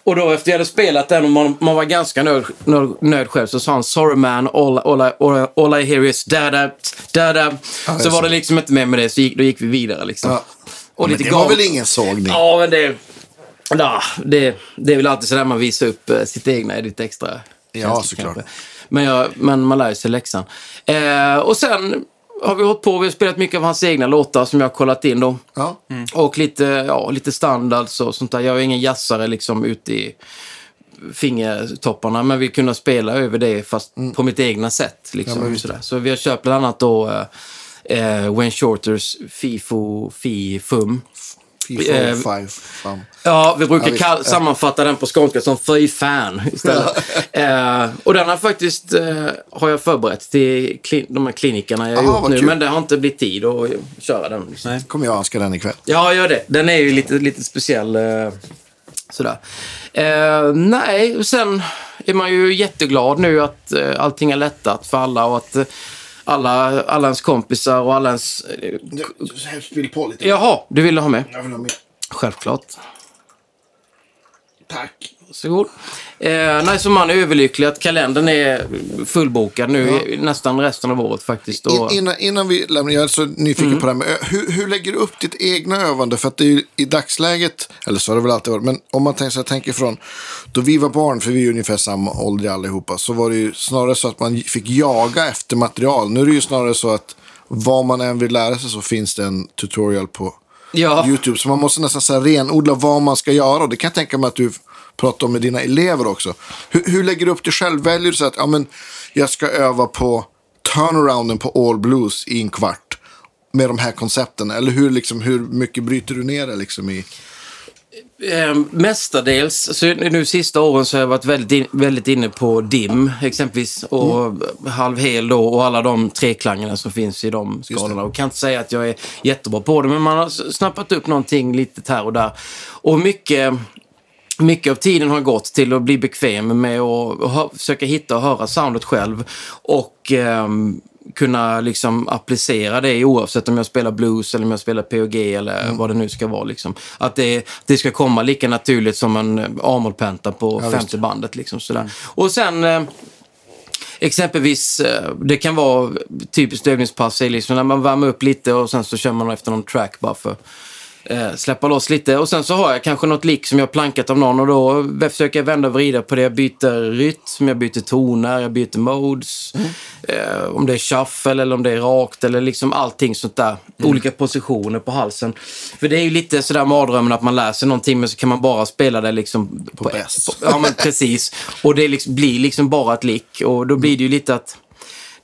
Och då efter jag hade spelat den och man, man var ganska nöjd, nöjd, nöjd själv så sa han Sorry man, all, all, all, all I hear is da da da da. det så var så. det liksom inte med med det så gick, då gick vi vidare liksom. Ja. Och Men lite det var gav- väl ingen sågning? Ja, men det... Ja, det, det är väl alltid sådär man visar upp eh, sitt egna är lite extra. Ja, såklart. kanske. Men, jag, men man lär sig läxan. Eh, och sen har vi hållit på, vi har spelat mycket av hans egna låtar som jag har kollat in då. Ja. Och lite, ja, lite standards och sånt där. Jag är ingen jazzare liksom ute i fingertopparna, men vi kunde spela över det fast på mitt egna sätt. Liksom, Mm. Ja, sådär. Så vi har köpt bland annat då eh, eh, Wayne Shorters Fifo Fi Fum. Fy fan, five, fan. Ja, vi brukar kall- sammanfatta den på skånska som fy fan istället. eh, och den har faktiskt eh, har jag förberett till klin- de här klinikerna jag har Aha, gjort nu. kul. Men det har inte blivit tid att köra den. Liksom. Nej. kommer jag önska den ikväll. Ja, gör det. Den är ju lite, lite speciell. Eh, sådär. Eh, nej, och sen är man ju jätteglad nu att eh, allting har lättat för alla och att eh, alla, alla ens kompisar och alla ens... Eh, du, spill på lite. Jaha, du ville ha med? Jag vill ha med. Självklart. Tack. Varsågod. Eh, nej, så man är överlycklig att kalendern är fullbokad nu i nästan resten av året faktiskt. Och, In, innan, innan vi lämnar, jag är så nyfiken Mm. på det här med, ö- hur, hur lägger du upp ditt egna övande? För att det är ju i dagsläget, eller så har det väl alltid varit, men om man tänker, så jag tänker från då vi var barn, för vi är ungefär samma ålder allihopa, så var det ju snarare så att man fick jaga efter material. Nu är det ju snarare så att vad man än vill lära sig så finns det en tutorial på ja, YouTube. Så man måste nästan så här renodla vad man ska göra. Och det kan jag tänka mig att du pratar om med dina elever också. Hur, hur lägger du upp det själv? Väljer du så att ja, men jag ska öva på turnarounden på All Blues i en kvart med de här koncepten? Eller hur, liksom, hur mycket bryter du ner det liksom i? Eh, mestadels, så nu sista åren så har jag varit väldigt, väldigt inne på DIM exempelvis och halv hel då och alla de treklangerna som finns i de skalorna. Och kan inte säga att jag är jättebra på det men man har snappat upp någonting lite här och där. Och mycket, mycket av tiden har gått till att bli bekväm med att försöka hitta och höra soundet själv och ehm, kunna liksom applicera det oavsett om jag spelar blues eller om jag spelar POG eller vad det nu ska vara. Liksom. Att det, det ska komma lika naturligt som en eh, Amol-penta på Ja, femte bandet. Liksom, sådär. Och sen eh, exempelvis, eh, det kan vara typiskt övningspass, liksom när man värmer upp lite och sen så kör man efter någon track bara för eh, släppa loss lite. Och sen så har jag kanske något lick som jag plankat av någon och då försöker jag vända och vrida på det. Jag byter rytm, jag byter toner, jag byter modes. Eh, om det är shuffle eller om det är rakt eller liksom allting sånt där. Olika positioner på halsen. För det är ju lite sådär mardrömmen att man läser någonting men så kan man bara spela det liksom på, bäst. på Ja men precis. Och det liksom, blir liksom bara ett lick och då blir det ju lite att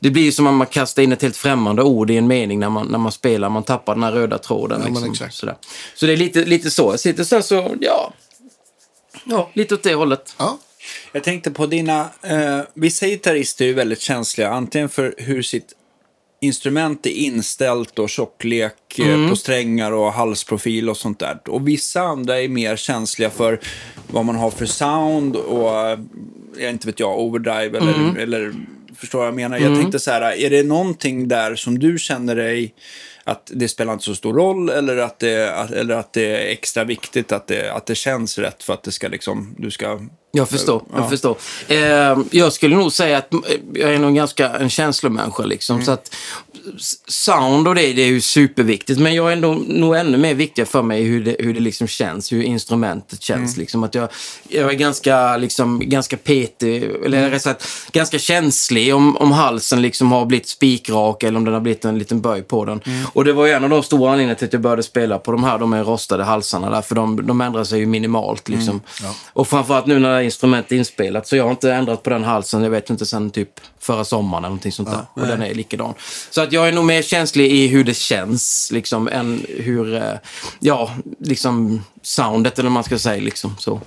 det blir ju som om man kastar in ett helt främmande ord i en mening när man, när man spelar. Man tappar den här röda tråden. Ja, liksom, exakt. sådär. Så det är lite, lite så. Jag sitter sen så, ja. Ja, lite åt det hållet. Ja, Jag tänkte på dina... Eh, vissa gitarrister är ju väldigt känsliga, antingen för hur sitt instrument är inställt och tjocklek eh, på strängar och halsprofil och sånt där. Och vissa andra är mer känsliga för vad man har för sound och, eh, jag inte vet jag, overdrive eller, eller förstår vad jag menar? Jag tänkte så här, är det någonting där som du känner dig att det spelar inte så stor roll eller att det, att, eller att det är extra viktigt att det, att det känns rätt för att det ska liksom, du ska Jag förstår. Ja. Jag, förstår. Eh, jag skulle nog säga att jag är nog ganska en känslomänniska. Liksom, Mm. så att sound och det, det är ju superviktigt. Men jag är nog, nog ännu mer viktigt för mig hur det, hur det liksom känns. Hur instrumentet känns. Mm. Liksom, att jag, jag är ganska, liksom, ganska petig, eller Mm. sagt ganska känslig om, om halsen liksom har blivit spikrak eller om den har blivit en liten böj på den. Mm. Och det var ju en av de stora anledningarna till att jag började spela på de här de är rostade halsarna. Där, för de, de ändrar sig ju minimalt. Liksom. Och framförallt nu när instrumentet är inspelat. Så jag har inte ändrat på den halsen, jag vet inte, sen typ förra sommaren eller någonting sånt där. Och den är likadan. Så att jag är nog mer känslig i hur det känns, liksom, än hur, eh, ja, liksom soundet eller vad man ska säga. Liksom, så,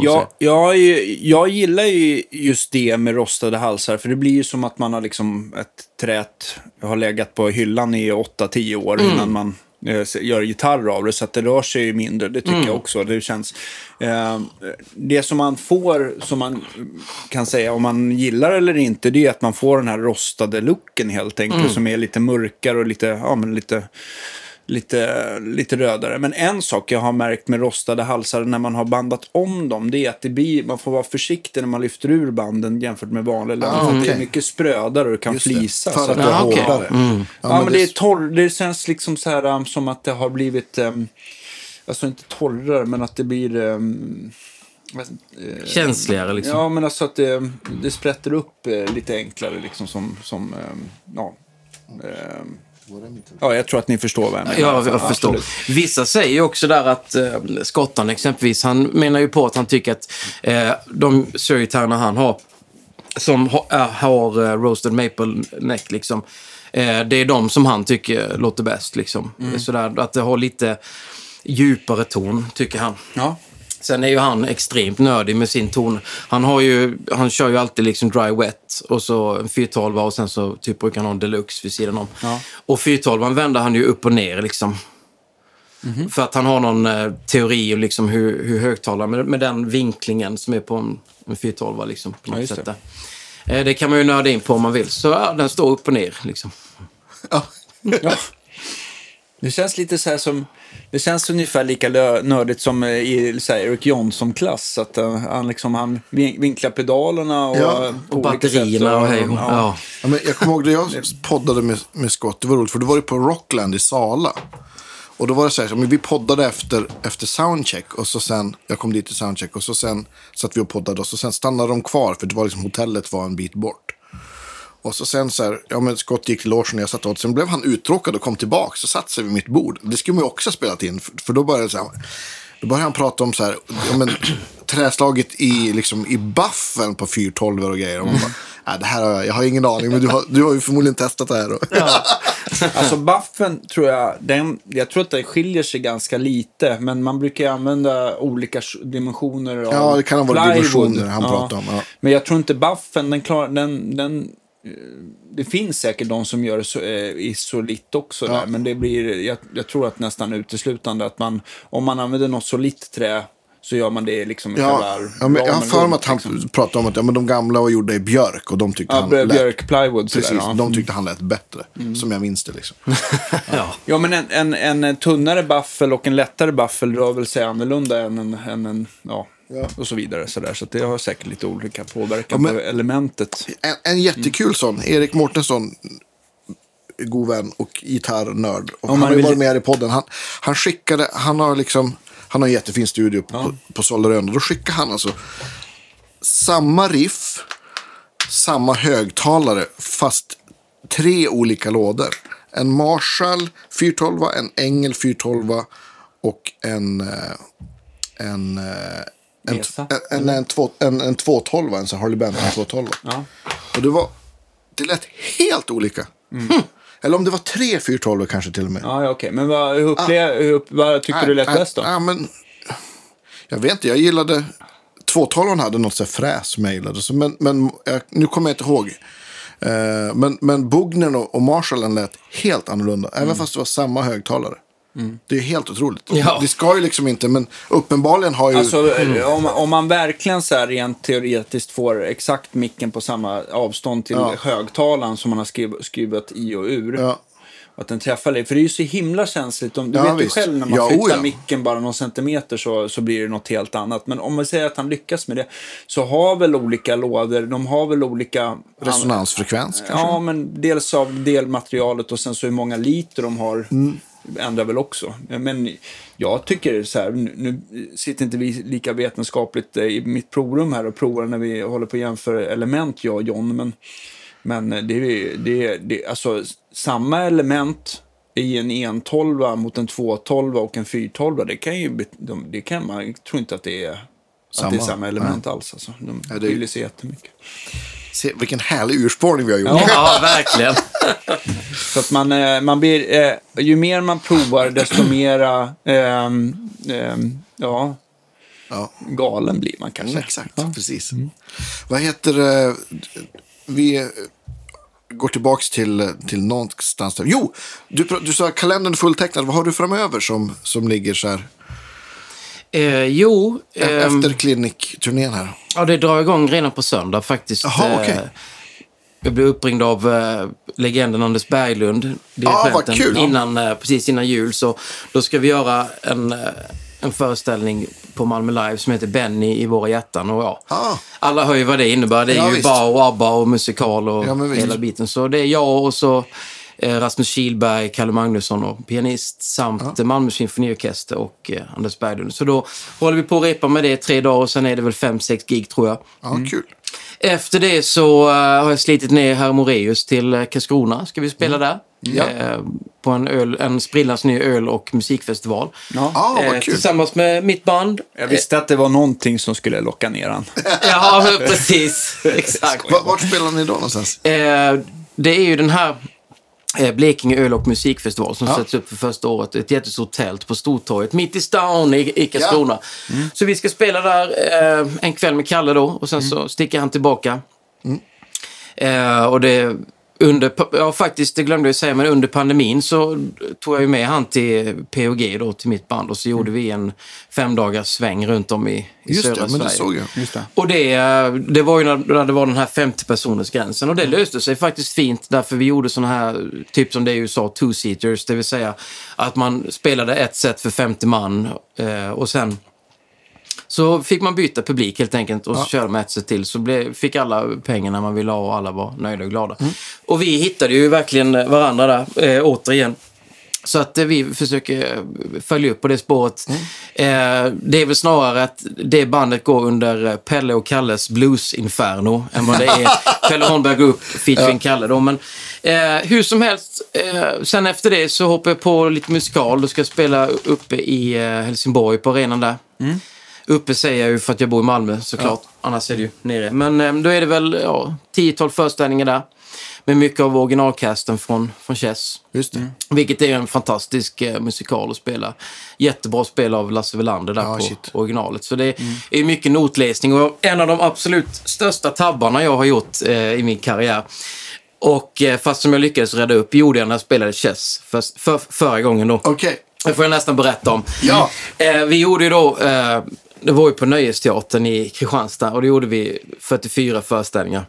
Ja, jag, jag gillar ju just det med rostade halsar, för det blir ju som att man har liksom ett trät har legat på hyllan i 8-10 år Mm. innan man gör gitarr av det, så att det rör sig mindre. Det tycker Mm. jag också. Det känns... Eh, det som man får, som man kan säga om man gillar eller inte, det är att man får den här rostade looken helt enkelt, Mm. som är lite mörkare och lite, ja men lite lite, lite rödare. Men en sak jag har märkt med rostade halsar när man har bandat om dem, det är att det blir, man får vara försiktig när man lyfter ur banden jämfört med vanliga läder. för att Det är mycket sprödare och det kan Just det. flisa. För så att det det är Ja, okej. hårdare. Ja, Ja, men det, är det- torr, det känns liksom så här um, som att det har blivit, um, alltså inte torrare, men att det blir... Um, eh, Känsligare liksom. Ja, men alltså att det, det sprätter upp eh, lite enklare liksom som, som um, ja. Ja, jag tror att ni förstår vad jag menar. Ja, jag förstår. Absolut. Vissa säger ju också där att eh, Skottan exempelvis, han menar ju på att han tycker att eh, de surgitarrerna han har, som ha, äh, har eh, roasted maple neck liksom, eh, det är de som han tycker låter bäst liksom. Sådär, att det har lite djupare ton, tycker han. Ja. Sen är ju han extremt nördig med sin ton. Han, har ju, han kör ju alltid liksom dry wet och så en 412 och sen så typ brukar han ha en deluxe vid sidan om. Ja. Och 412 vänder han ju upp och ner liksom. För att han har någon eh, teori om liksom hur, hur högtalare, med, med den vinklingen som är på en, en 412 liksom. På något Ja, det. Eh, det kan man ju nörda in på om man vill. Så ja, den står upp och ner liksom. Ja. Ja. Det känns lite så här som... Det känns ungefär lika nördigt som eh, i så här, Eric Johnson-klass. Att uh, han, liksom, han vin- vinklar pedalerna och, Ja, eh, Och batterierna och hej och ja. Ja, men jag kommer ihåg när jag poddade med, med Scott, det var roligt, för då var det på Rockland i Sala. Och då var det så här, men vi poddade efter, efter soundcheck och så sen, jag kom dit till soundcheck och så sen satt vi och poddade och så sen stannade de kvar för det var liksom hotellet var en bit bort. Och så sen så här, ja men Scott gick till logen och jag satt åt. Sen blev han uttråkad och kom tillbaka och satte sig vid mitt bord. Det skulle man ju också ha spelat in. För, för då började så här, då började han prata om så här, ja men träslaget i, liksom, i buffen på 412 och grejer. Och man bara, nej det här har jag, jag har ingen aning, men du har, du har ju förmodligen testat det här. Och, Alltså buffen tror jag, den, jag tror att det skiljer sig ganska lite. Men man brukar ju använda olika dimensioner av Ja, det kan ha varit dimensioner han pratade om, ja. Men jag tror inte buffen, den klar, den, den, det finns säkert de som gör det så, eh, i solitt också. Där, men det blir, jag, jag tror att nästan uteslutande att man, om man använder något solitt trä så gör man det liksom i Ja, själva ja, men jag har för mig att han liksom. pratade om att ja, men de gamla var gjorda i björk och de tyckte Ja, han björk, lät, björk plywood. precis, ja. Mm. de tyckte han lät bättre. Som jag minns det liksom. ja. Ja, men en, en, en tunnare buffel och en lättare buffel rör väl sig annorlunda än en, än en ja, Ja. och så vidare. Så, där. så det har säkert lite olika påverkan Ja, på elementet. En, en jättekul sån, Erik Mårtensson, god vän och gitarrnörd. Och han har ju vill- varit med i podden. Han, han skickade, han har liksom, han har en jättefin studio på, på Sollerön. Och då skickade han alltså samma riff, samma högtalare, fast tre olika lådor. En Marshall 412, en Engel 412 och en, eh, en, eh, en, en, en, en, två, en, en 212, en sån Harley Benton 212. Ja. Och det var, det lät helt olika. Hm. Eller om det var tre 412 kanske till och med. Ja, ja, okej. Men vad, hur upplev, hur vad tyckte du lät Nej, bäst då? nej, men, jag vet inte, jag gillade... 212 hade något så fräs som jag gillade. Så, men, men jag, nu kommer jag inte ihåg. Eh, men, men Bugnen och, och Marshallen lät helt annorlunda. Mm. Även fast det var samma högtalare. Det är helt otroligt. Ja. Det ska ju liksom inte, men uppenbarligen har ju... Alltså, eh, om, om man verkligen så här rent teoretiskt får exakt micken på samma avstånd till Ja. högtalaren som man har skriv, skrivit i och ur. ja, Att den träffar dig. För det är ju så himla känsligt. Om, du Ja, vet ju visst. själv när man Ja, flyttar oh ja. micken bara någon centimeter så, så blir det något helt annat. Men om man säger att han lyckas med det så har väl olika lådor, de har väl olika... resonansfrekvens kanske. Ja, men dels av delmaterialet och sen så hur många liter de har Mm. Ändrar väl också. Men jag tycker så här, nu, sitter inte vi lika vetenskapligt eh, i mitt provrum här och provar när vi håller på att jämföra element, jag och John. Men, men det är det, det, alltså samma element i en 112 mot en 212 och en 412, det kan ju, det kan man, jag tror inte att det är samma, att det är Samma. element alls. Alltså. De skiljer sig jättemycket. Se, vilken härlig urspårning vi har gjort. ja, verkligen. Så att man, eh, man blir, eh, ju mer man provar, desto mera, ehm, ehm, ja, Ja. galen blir man kanske. Mm, exakt, precis. Vad heter det? Vi eh, går tillbaks till, till någonstans där. Jo, du, du sa kalendern fulltecknad. Vad har du framöver som, som ligger så här? Eh, jo, e- ehm, Efter klinikturnén här. ja, det drar igång redan på söndag faktiskt. Okej. Eh, Jag blev uppringd av eh, legenden Anders Berglund, Ah, vad dirigenten, kul. innan, eh, precis innan jul. Så då ska vi göra en, eh, en föreställning på Malmö Live som heter Benny i våra hjärtan. Och, ja, Ah. Alla hör ju vad det innebär. Det är Ja, ju visst. bar och ABBA och musikal och Ja, hela biten. Så det är jag och så eh, Rasmus Kihlberg, Kalle Magnusson och pianist samt ja. Malmö symfoniorkester och eh, Anders Berglund. Så då håller vi på att repa med det i tre dagar och sen är det väl fem, sex gig tror jag. Ja, kul. Efter det så eh, har jag slitit ner Herr Moreus till uh, Karlskrona. Ska vi spela där. Ja. Eh, på en, öl, en sprillans ny öl och musikfestival. Ja. Ah, vad Eh, kul. tillsammans med mitt band. Jag visste att det var någonting som skulle locka ner han. Ja, precis. Exakt. Va- Vart spelar ni då någonstans? Eh, det är ju den här eh, Blekinge öl och musikfestival som Ja. sätts upp för första året. Ett jättestort tält på Stortorget mitt i stan i, i Karlskrona. Mm. Så vi ska spela där eh, en kväll med Kalle då och sen Mm. så sticker han tillbaka. Eh, och det under, ja faktiskt, det glömde jag säga, men under pandemin så tog jag ju med han till POG då, till mitt band och så gjorde vi en fem dagars sväng runt om i, i södra det, men det Sverige. såg jag. Just det. Och det, eh, det var ju när, när det var den här 50-personers gränsen och det löste sig faktiskt fint därför vi gjorde såna här, typ som det är i USA, two-seaters, det vill säga att man spelade ett set för 50 man eh, och sen så fick man byta publik helt enkelt och så körde man ett set till. Så blev, fick alla pengarna man ville ha och alla var nöjda och glada. Och vi hittade ju verkligen varandra där, eh, återigen. Så att eh, vi försöker eh, följa upp på det spåret. Eh, det är väl snarare att det bandet går under eh, Pelle och Kalles Blues-inferno än vad det är Pelle Holmberg Group featuring Kalle. Då. Men eh, hur som helst, sen efter det så hoppar jag på lite musikal. Då ska jag spela uppe i Helsingborg på arenan där. Uppe säger jag ju för att jag bor i Malmö såklart. Annars är det ju nere. Men eh, då är det väl ja, 10-12 föreställningar där. Med mycket av originalcasten från, från Chess. Just det. Vilket är en fantastisk eh, musikal att spela. Jättebra spel av Lasse Welander där Ja, på shit. originalet. Så det är mycket notläsning och en av de absolut största tabbarna jag har gjort eh, i min karriär. Och eh, fast som jag lyckades rädda upp gjorde jag när jag spelade Chess för, för, förra gången då. Okej. Det får jag nästan berätta om. Ja. Eh, vi gjorde ju då, eh, det var ju på Nöjesteatern i Kristianstad och då gjorde vi 44 föreställningar.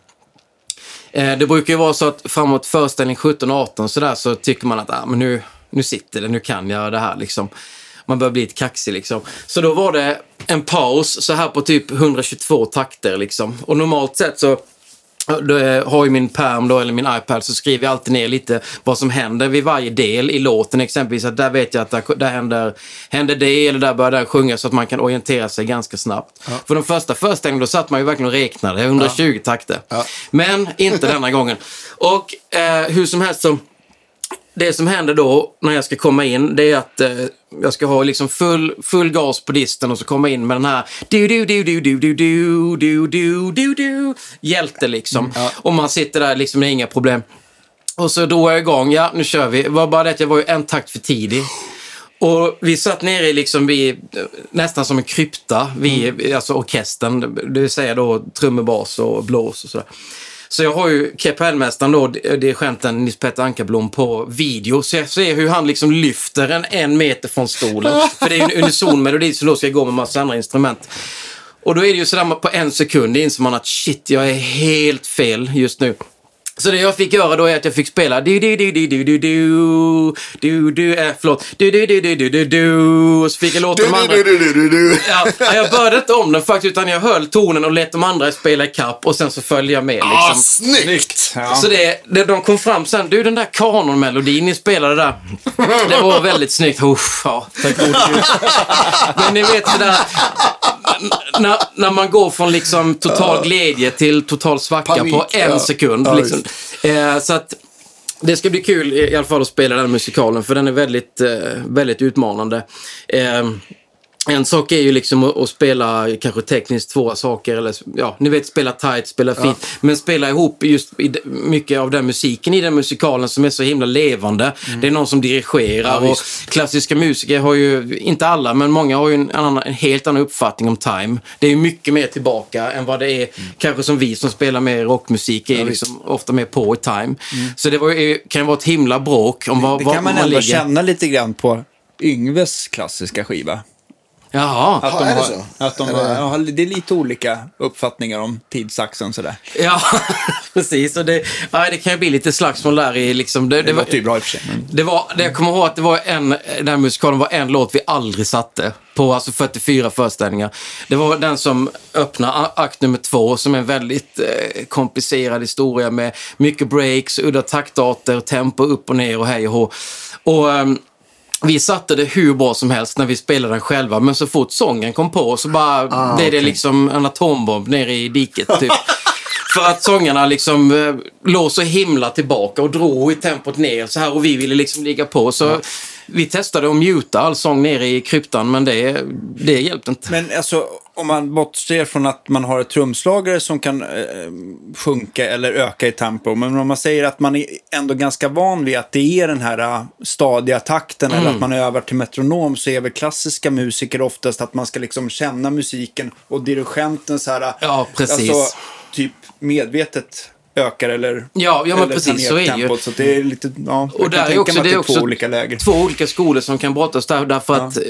Eh, det brukar ju vara så att framåt föreställning 17-18 sådär så tycker man att ah, men nu, nu sitter det, nu kan jag det här liksom. Man börjar bli lite kaxig liksom. Så då var det en paus så här på typ 122 takter liksom. Och normalt sett så har ju min perm då, eller min iPad, så skriver jag alltid ner lite vad som händer vid varje del i låten. Exempelvis att där vet jag att där, där händer, händer det, eller där börjar den sjunga så att man kan orientera sig ganska snabbt. För de första föreställningarna då satt man ju verkligen och räknade, 120 takter. Ja. Men inte denna gången. Och eh, hur som helst så det som händer då när jag ska komma in, det är att eh, jag ska ha liksom full, full gas på disten och så komma in med den här du du du du du du du du du du du hjälte liksom. Och man sitter där liksom, det är inga problem. Och så drog jag igång, ja nu kör vi. Det var bara det att jag var ju en takt för tidig. Och vi satt nere i liksom vid, nästan som en krypta, vi, alltså orkestern, det vill säga då trummor, bas och blås och sådär. Så jag har ju kapellmästaren då, dirigenten Nils Petter Ankarblom på video. Så jag ser hur han liksom lyfter en en meter från stolen. För det är ju en unison melodi som då ska gå med massa andra instrument. Och då är det ju sådär på en sekund inser man att shit, jag är helt fel just nu. Så det jag fick göra då är att jag fick spela du du du du du du du du du äh, förlåt du du du du du du du och så fick jag låta de andra du, du, du, du, du. Ja, jag började inte om den faktiskt, utan jag höll tonen och lät de andra spela i kapp och sen så följde jag med. Liksom. Ah, snyggt! Ja. Så det, det, de kom fram sen, du den där kanonmelodin ni spelade där, det var väldigt snyggt. Uff, ja, tack gode gud. Men ni vet sådär, när, när man går från liksom total glädje till total svacka Panik, på en ja. sekund. Ja, liksom. eh, så att det ska bli kul i alla fall att spela den musikalen, för den är väldigt, eh, väldigt utmanande. Eh, en sak är ju liksom att, spela kanske tekniskt svåra saker, eller ja, ni vet spela tight, spela fint, men spela ihop just mycket av den musiken i den musikalen som är så himla levande. Det är någon som dirigerar och klassiska musiker har ju, inte alla, men många har ju en, annan, en helt annan uppfattning om time. Det är ju mycket mer tillbaka än vad det är, kanske som vi som spelar mer rockmusik är liksom ofta mer på i time. Så det var, kan ju vara ett himla bråk om vad, Det vad kan man man ändå ligger. känna lite grann på Yngves klassiska skiva. Jaha. Att Ja, de är det har, så? Att de har, ja, det är lite olika uppfattningar om tidsaxeln sådär. Ja, precis. Och det, ja, det kan ju bli lite slagsmål där i liksom... Det, Det det, var, låter ju bra i och för sig. Men... det, var, det jag kommer ihåg att det var en, den här musikalen var en låt vi aldrig satte. På alltså 44 föreställningar. Det var den som öppnar akt nummer två som är en väldigt eh, komplicerad historia med mycket breaks, udda taktarter, tempo upp och ner och hej och hå. Och ehm, vi satte det hur bra som helst när vi spelade den själva, men så fort sången kom på så bara Ah, blev det okej. liksom en atombomb nere i diket typ. För att sångarna liksom eh, låg så himla tillbaka och drog i tempot ner så här och vi ville liksom ligga på. Så vi testade att muta all sång nere i kryptan men det, det hjälpte inte. Men alltså, om man bortser från att man har ett trumslagare som kan eh, sjunka eller öka i tempo. Men om man säger att man är ändå ganska van vid att det är den här eh, stadiga takten eller att man övar till metronom så är väl klassiska musiker oftast att man ska liksom känna musiken och dirigenten så här. Ja, precis. Alltså, typ medvetet ökar eller, Ja, ja men eller precis så är det ju. Så det är lite, ja, Och där är också, det är två också olika läger. två olika skolor som kan brottas där. Därför att eh,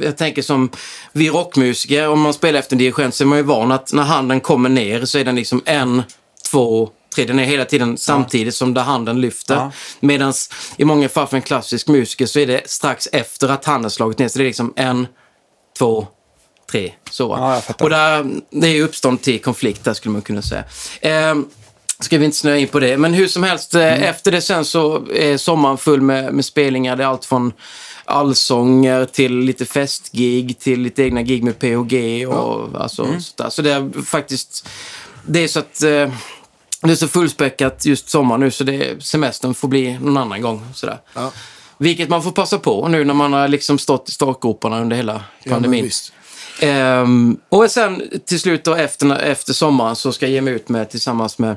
jag tänker som vi rockmusiker, om man spelar efter en dirigent så är man ju van att när handen kommer ner så är den liksom en, två, tre. Den är hela tiden samtidigt som där handen lyfter. Ja. Medan i många fall för en klassisk musiker så är det strax efter att handen slagit ner. Så det är liksom en, två, tre. Så. Ja, och där, det är uppstånd till konflikt där skulle man kunna säga. Ehm, ska vi inte snöa in på det. Men hur som helst, eh, Mm. efter det sen så är sommaren full med, med spelningar. Det är allt från allsånger till lite festgig till lite egna gig med PHG och alltså Mm. sånt där. Så det är faktiskt, det är så att eh, det är så fullspäckat just sommar nu så det, semestern får bli någon annan gång. Sådär. Ja. Vilket man får passa på nu när man har liksom stått i startgroparna under hela Ja, pandemin. visst. Ehm, och sen till slut då efter, efter sommaren så ska jag ge mig ut med tillsammans med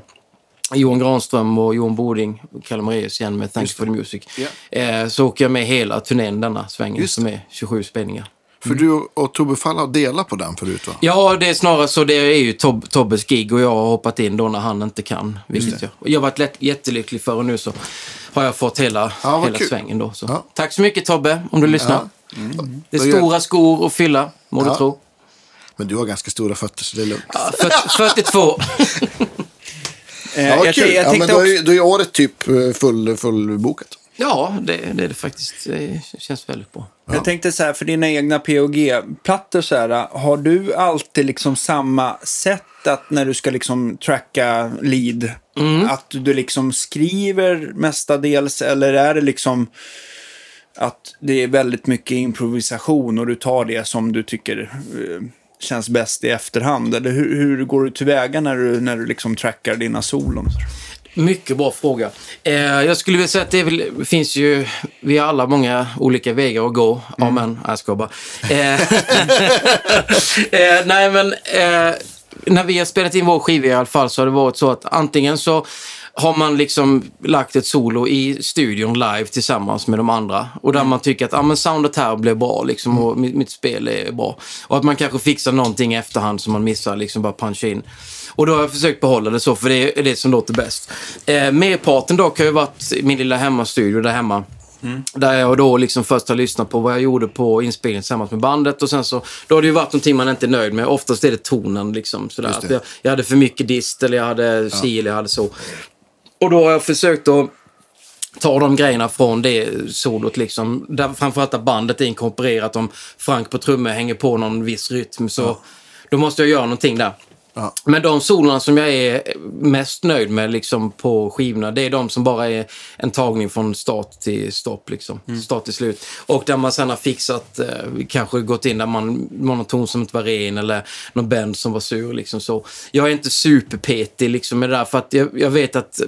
Johan Granström och Johan Boding och Kalle Moraeus igen med Thanks for the Music. Ja. Eh, så åker jag med hela turnén denna svängen som är 27 spelningar. För du och Tobbe Fall har delat på den förut va? Ja, det är snarare så. Det är ju Tob Tobbes gig och jag har hoppat in då när han inte kan. Vilket jag, jag har varit lätt, jättelycklig för och nu så har jag fått hela, Ja, hela kul. svängen då. Så. Ja. Tack så mycket Tobbe, om du lyssnar. Det Då är gör- stora skor att fylla, må du Ja. tro. Men du har ganska stora fötter så det är lugnt. Ja, 40, 42. Eh, Ja, vad jag, kul. jag ja, men tänkte då också, är, då är året typ eh, full, fullbokat. Ja, det, det är det faktiskt. Det känns väldigt bra. jag tänkte så här, för dina egna POG-plattor så här, har du alltid liksom samma sätt att när du ska liksom tracka lead, Mm. att du liksom skriver mestadels eller är det liksom att det är väldigt mycket improvisation och du tar det som du tycker eh, känns bäst i efterhand? Eller hur, hur går du tillväga när du, när du liksom trackar dina solon? Mycket bra fråga. Eh, jag skulle vilja säga att det väl, finns ju, vi har alla många olika vägar att gå. Amen. Nej, jag skojar bara. Eh, eh, nej, men eh, när vi har spelat in vår skiva i alla fall så har det varit så att antingen så har man liksom lagt ett solo i studion live tillsammans med de andra. Och där man tycker att ah, men soundet här blev bra liksom, och mitt, mitt spel är bra. Och att man kanske fixar någonting i efterhand som man missar, liksom bara puncha in. Och då har jag försökt behålla det så, för det är det som låter bäst. Eh, merparten dock har ju varit i min lilla hemmastudio där hemma. Där jag då liksom först har lyssnat på vad jag gjorde på inspelningen tillsammans med bandet och sen så, då har det ju varit någonting man inte är nöjd med. Oftast är det tonen liksom sådär. Jag, jag hade för mycket dist eller jag hade si eller jag hade så. Och då har jag försökt att ta de grejerna från det solot liksom. Där framförallt att bandet är inkorporerat. Om Frank på trummor hänger på någon viss rytm så då måste jag göra någonting där. Ja. Men de solorna som jag är mest nöjd med liksom, på skivorna, det är de som bara är en tagning från start till stopp. Liksom. Start till slut. Och där man sen har fixat, eh, kanske gått in där man, någon ton som inte var ren eller någon band som var sur. Liksom, så. Jag är inte superpetig liksom, med det där, för att jag, jag vet att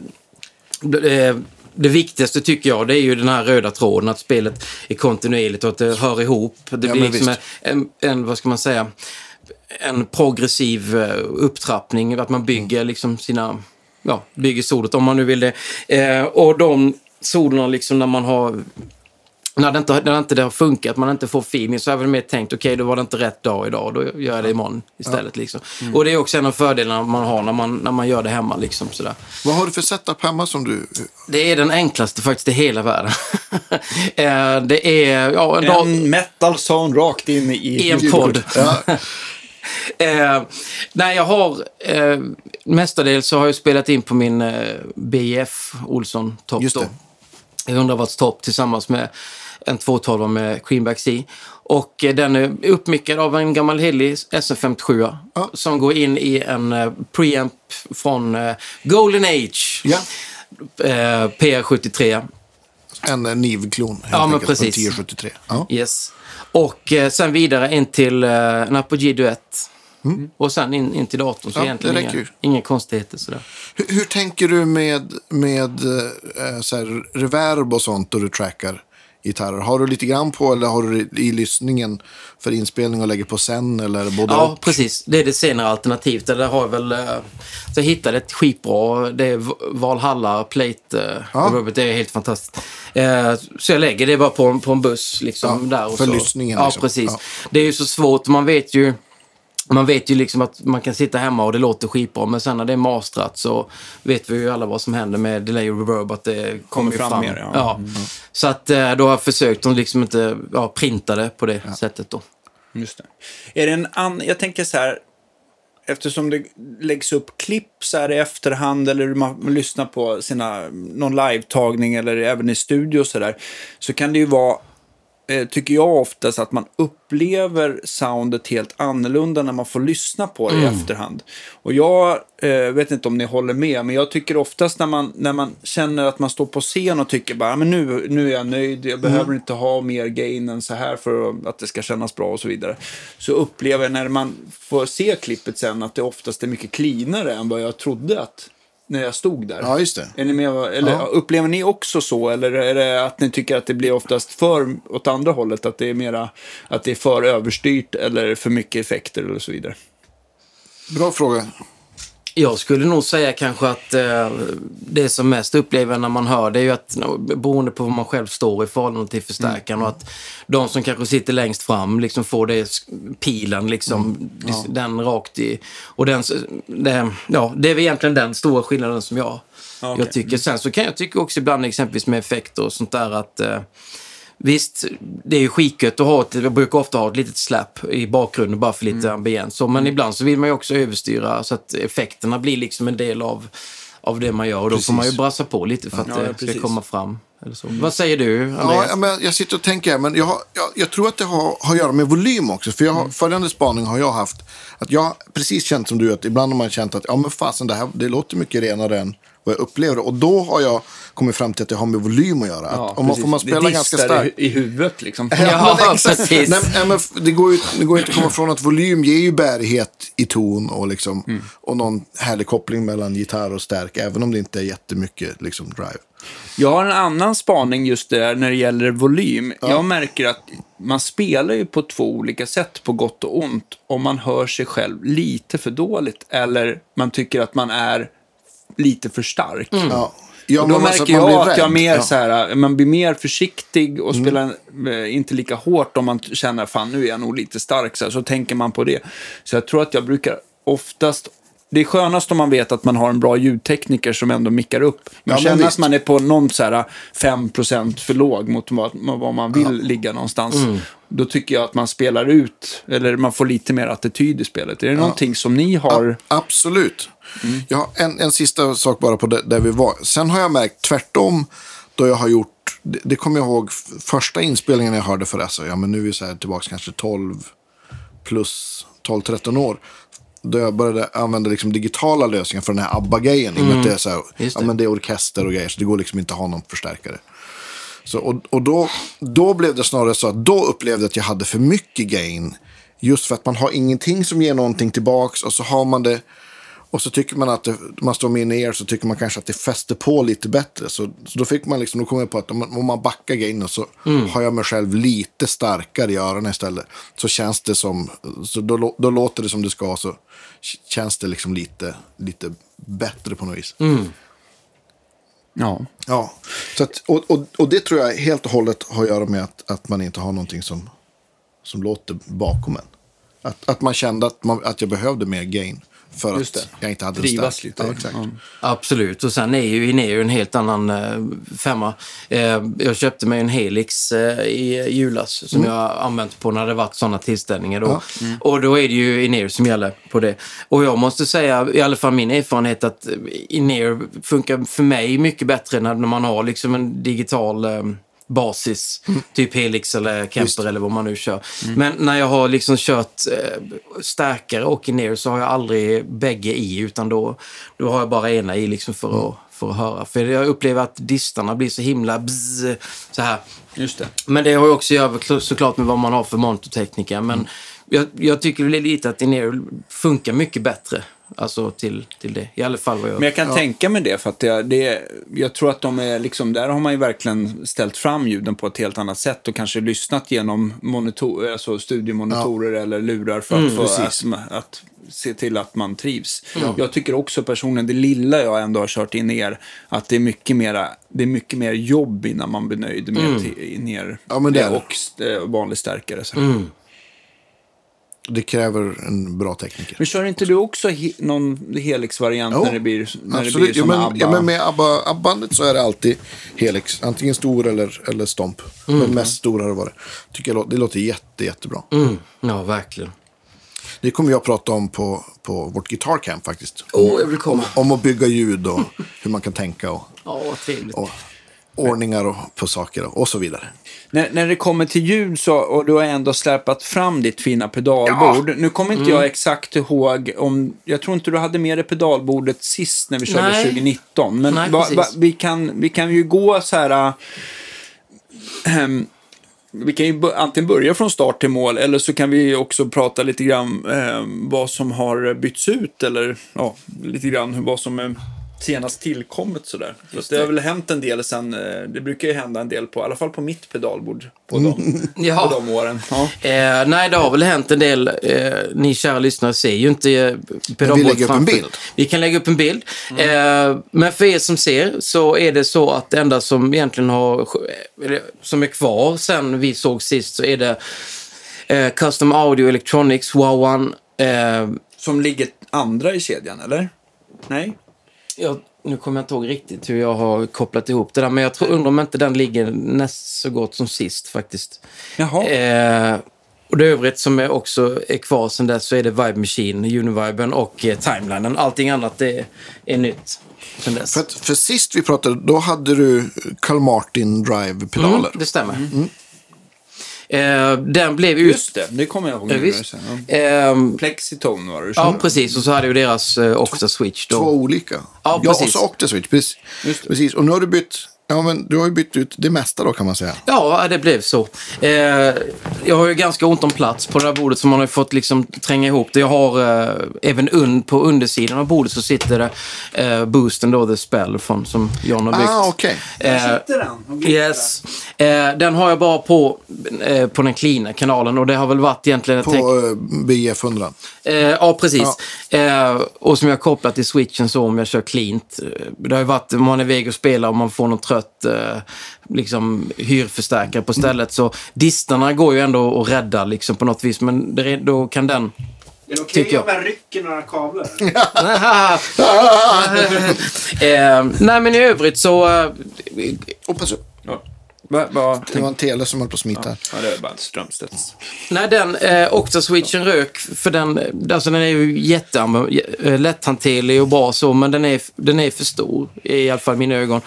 det viktigaste tycker jag, det är ju den här röda tråden, att spelet är kontinuerligt och att det hör ihop. Det Ja, blir liksom en, en, vad ska man säga, en progressiv eh, upptrappning, att man bygger liksom sina, ja, bygger solot om man nu vill det. Eh, och de solorna liksom när man har när det inte, när inte det har funkat, man inte får feeling, så har jag väl mer tänkt, okej, då var det inte rätt dag idag, då gör jag det imorgon istället. Liksom. Och det är också en av fördelarna man har när man, när man gör det hemma. Liksom, sådär. Vad har du för setup hemma som du... Det är den enklaste faktiskt i hela världen. Eh, det är, ja, en dag... En metal zone rakt in i... I en podd. Ja, Eh, nej, jag har eh, mestadels så har jag spelat in på min eh, BF Olsson topp Just det. 100 watts topp tillsammans med en 212 med Queenback C. Och eh, den är uppmickad av en gammal helig SM57 Ja. som går in i en eh, preamp från eh, Golden Age. ja. Eh, PR73. En NIV-klon. Ja, men enkelt, från precis. 1073. Ja. Yes. Och eh, sen vidare in till eh, en Apogee Duett. Och sen in, in till datorn. Så Ja, egentligen inga, inga konstigheter sådär. Hur, hur tänker du med, med eh, så här, reverb och sånt då du trackar gitarrer? Har du lite grann på eller har du i lyssningen för inspelning och lägger på sen eller både Ja, och? precis. Det är det senare alternativet. Där har jag väl... eh, Så jag hittade ett skitbra. Det är Valhalla Plate. eh, Ja. Det är helt fantastiskt. Eh, Så jag lägger det bara på en, på en buss liksom. Ja, där och för så. lyssningen, Ja, liksom. precis. Ja. Det är ju så svårt. Man vet ju... man vet ju liksom att man kan sitta hemma och det låter skitbra, men sen när det är mastrat så vet vi ju alla vad som händer med delay och reverb, att det kommer, ju fram fram. mer, ja. Mm. Så att eh, då har jag försökt att liksom inte ja, printa det på det sättet då. Just det. Är det en an... Jag tänker så här, eftersom det läggs upp klipp så här i efterhand eller man, lyssnar på sina, någon live-tagning eller även i studio så där, så kan det ju vara tycker jag oftast att man upplever soundet helt annorlunda när man får lyssna på det i efterhand. Och jag eh, vet inte om ni håller med, men jag tycker oftast när man, när man känner att man står på scen och tycker bara, men nu, nu är jag nöjd, jag behöver inte ha mer gain än så här för att det ska kännas bra och så vidare. Så upplever jag när man får se klippet sen att det oftast är mycket cleanare än vad jag trodde att när jag stod där. Ja, just det. Är ni med, eller Ja. upplever ni också så? Eller är det att ni tycker att det blir oftast för åt andra hållet? Att det är mera, att det är för överstyrt eller för mycket effekter eller så vidare? Bra fråga. Jag skulle nog säga kanske att eh, det som mest upplever när man hör det är ju att beroende på var man själv står i förhållande till förstärkaren och att de som kanske sitter längst fram liksom får det pilen liksom, den rakt i. Och den, det, ja, det är väl egentligen den stora skillnaden som jag, Ja, okej. jag tycker. Sen så kan jag tycka också ibland exempelvis med effekter och sånt där att eh, Visst, det är ju skitgött att ha ett, jag brukar ofta ha ett litet slap i bakgrunden bara för lite ambiens. Så, men ibland så vill man ju också överstyra så att effekterna blir liksom en del av, av det man gör. Och då får man ju Precis. brassa på lite för att Ja, det ska precis. komma fram. Eller så. Vad säger du, Ja, Andreas? ja, men jag sitter och tänker men jag, har- jag, jag tror att det har, har att göra med volym också. För jag har, följande spaning har jag haft, att jag precis känt som du, att ibland har man känt att ja, men fasen, det här det låter mycket renare än vad jag upplever. Och då har jag kommit fram till att det har med volym att göra. Att om man, får man spela ganska starkt. i, huvudet liksom. Ja, men exakt. precis. Nej, men det, går ju, det går ju inte att komma ifrån att volym ger ju bärighet i ton och, liksom, Mm. och någon härlig koppling mellan gitarr och stärk. Även om det inte är jättemycket liksom, drive. Jag har en annan spaning just där när det gäller volym. Jag märker att man spelar ju på två olika sätt, på gott och ont, om man hör sig själv lite för dåligt eller man tycker att man är lite för stark. Ja. Ja, Och då alltså märker man blir jag att jag rädd. mer Ja. så här, man blir mer försiktig och spelar eh, inte lika hårt om man känner fan nu är jag nog lite stark så, här, så tänker man på det. Så jag tror att jag brukar oftast det är skönast om man vet att man har en bra ljudtekniker som ändå mickar upp. Men Ja, känner att man är på någon så här 5% för låg mot vad, man vill ligga någonstans. Då tycker jag att man spelar ut, eller man får lite mer attityd i spelet. Är det någonting som ni har? Absolut. Mm. Jag har en, en sista sak bara på det, där vi var. Sen har jag märkt tvärtom då jag har gjort, det, det kommer jag ihåg första inspelningen jag hörde för alltså, ja men nu är vi så här tillbaka kanske 12 plus 12-13 år. Då jag började använda liksom digitala lösningar för den här ABBA-grejen. Att det är så här, Just ja det. men det är orkester och grejer så det går liksom inte att ha någon förstärkare. Så, och och då, då blev det snarare så att då upplevde jag att jag hade för mycket gain. Just för att man har ingenting som ger någonting tillbaks och så har man det. Och så tycker man att det, man står med in ear så tycker man kanske att det fäster på lite bättre. Så, så då fick man liksom, då kom jag på att om man, om man backar gainen så har jag mig själv lite starkare i öronen istället. Så känns det som, så då, då låter det som det ska så känns det liksom lite, lite bättre på något vis. Ja. Ja, så att, och, och, och det tror jag helt och hållet har att göra med att, att man inte har någonting som, som låter bakom en. Att, att man kände att, man, att jag behövde mer gain för Just att det. jag inte hade en Drivas stark- lite. Ja, exakt. Ja. Absolut, och sen är ju Ineo en helt annan eh, femma. Eh, jag köpte mig en Helix eh, i julas som jag har använt på när det varit sådana tillställningar. Då. Och då är det ju Ineo som gäller på det. Och jag måste säga, i alla fall min erfarenhet, att Ineo funkar för mig mycket bättre när, när man har liksom en digital basis, typ Helix eller Kemper eller vad man nu kör. Men när jag har liksom kört eh, starkare och ner så har jag aldrig bägge i utan då, då har jag bara ena i liksom för, att, för att höra. För jag upplever att distarna blir så himla bzz, så här. Just det. Men det har ju också att göra såklart med vad man har för monitortekniker. Men jag, jag tycker lite att Inero funkar mycket bättre. Alltså till, till det. I alla fall vad jag... Men jag kan tänka mig det, för att det, det, jag tror att de är liksom, där har man ju verkligen ställt fram ljuden på ett helt annat sätt och kanske lyssnat genom monitor, alltså studiemonitorer eller lurar för, Mm, för precis. att, att se till att man trivs. Jag tycker också personligen, det lilla jag ändå har kört in er, att det är mycket mera, det är mycket mer jobb innan man blir nöjd med mm. ner Ja, men det och vanlig stärkare. Så. Mm. Det kräver en bra tekniker. Men kör inte du också he någon Helix-variant när det blir, när det Absolut. blir Ja, som men, ABBA? ja, men med ABBA, ABBA-bandet så är det alltid Helix. Antingen stor eller, eller stomp. Men mest stora har det varit. Tycker jag, det låter jätte, jättebra. Mm. Ja, verkligen. Det kommer jag prata om på, på vårt Guitar Camp faktiskt. Åh, jag vill komma. Om att bygga ljud och hur man kan tänka och, Ja, vad trevligt. och ordningar och, på saker och, så vidare. När, när det kommer till ljud så, och du har ändå släpat fram ditt fina pedalbord. Nu kommer inte Mm. jag exakt ihåg om, jag tror inte du hade med dig pedalbordet sist när vi körde Nej. 2019. Men Nej, va, va, vi, kan, vi kan ju gå så här, äh, vi kan ju antingen börja från start till mål eller så kan vi också prata lite grann eh, vad som har bytts ut eller ja, lite grann vad som är senast tillkommet sådär. Så det har väl hänt en del sen, eh, det brukar ju hända en del på, i alla fall på mitt pedalbord på de, Ja. på de åren. Ja. Eh, nej, det har väl hänt en del. Eh, ni kära lyssnare ser ju inte eh, pedalbordet lägger upp en framför. bild. Vi kan lägga upp en bild. Eh, men för er som ser så är det så att det enda som egentligen har, eller, som är kvar sen vi såg sist så är det eh, Custom Audio Electronics, Wow One. Eh, Som ligger andra i kedjan, eller? Nej? Jag, nu kommer jag inte ihåg riktigt hur jag har kopplat ihop det där, men jag tror, undrar om inte den ligger näst så gott som sist faktiskt. Jaha. Eh, och det övrigt som är också är kvar sen dess så är det Vibe Machine, Univiben och eh, Timelinen. Allting annat är, är nytt sen dess. För, att, för sist vi pratade, då hade du Carl Martin Drive-pedaler. Mm, det stämmer. Eh, den blev ut... Just det, det kommer jag ihåg. Nu visst. Ja. Ehm, Plexitone var det. ja, precis. Och så hade ju deras eh, Octa Switch Två då. olika. Ja, ja och precis. så Octaswitch. Precis. Just det. precis. Och nu har du bytt, ja men du har ju bytt ut det mesta då kan man säga. Ja, det blev så. Eh, jag har ju ganska ont om plats på det här bordet så man har fått liksom tränga ihop det. Jag har eh, även un på undersidan av bordet så sitter det eh, boosten då, The Spell, från, som John har byggt. Ah, okej. Eh, Sitter den? Yes. Eh, den har jag bara på, eh, på den cleana kanalen och det har väl varit egentligen På tecken- BF 100. Eh, ja, precis. Eh, och som jag har kopplat till switchen så om jag kör cleant. Det har ju varit man är iväg och spelar och man får någon trött eh, liksom, hyrförstärkare på stället. Så distarna går ju ändå att rädda liksom, på något vis. Men det, då kan den... Är det okej Tycker jag. om jag rycker några kablar? eh, nej, men i övrigt så... Eh. Va, va, Det var en tele som höll på att smita. ja, det är bara Strömstedts. Nej, den eh, Octa-switchen rök, för den, alltså den är ju jättelätthanterlig och bra så, men den är, den är för stor, i alla fall i mina ögon.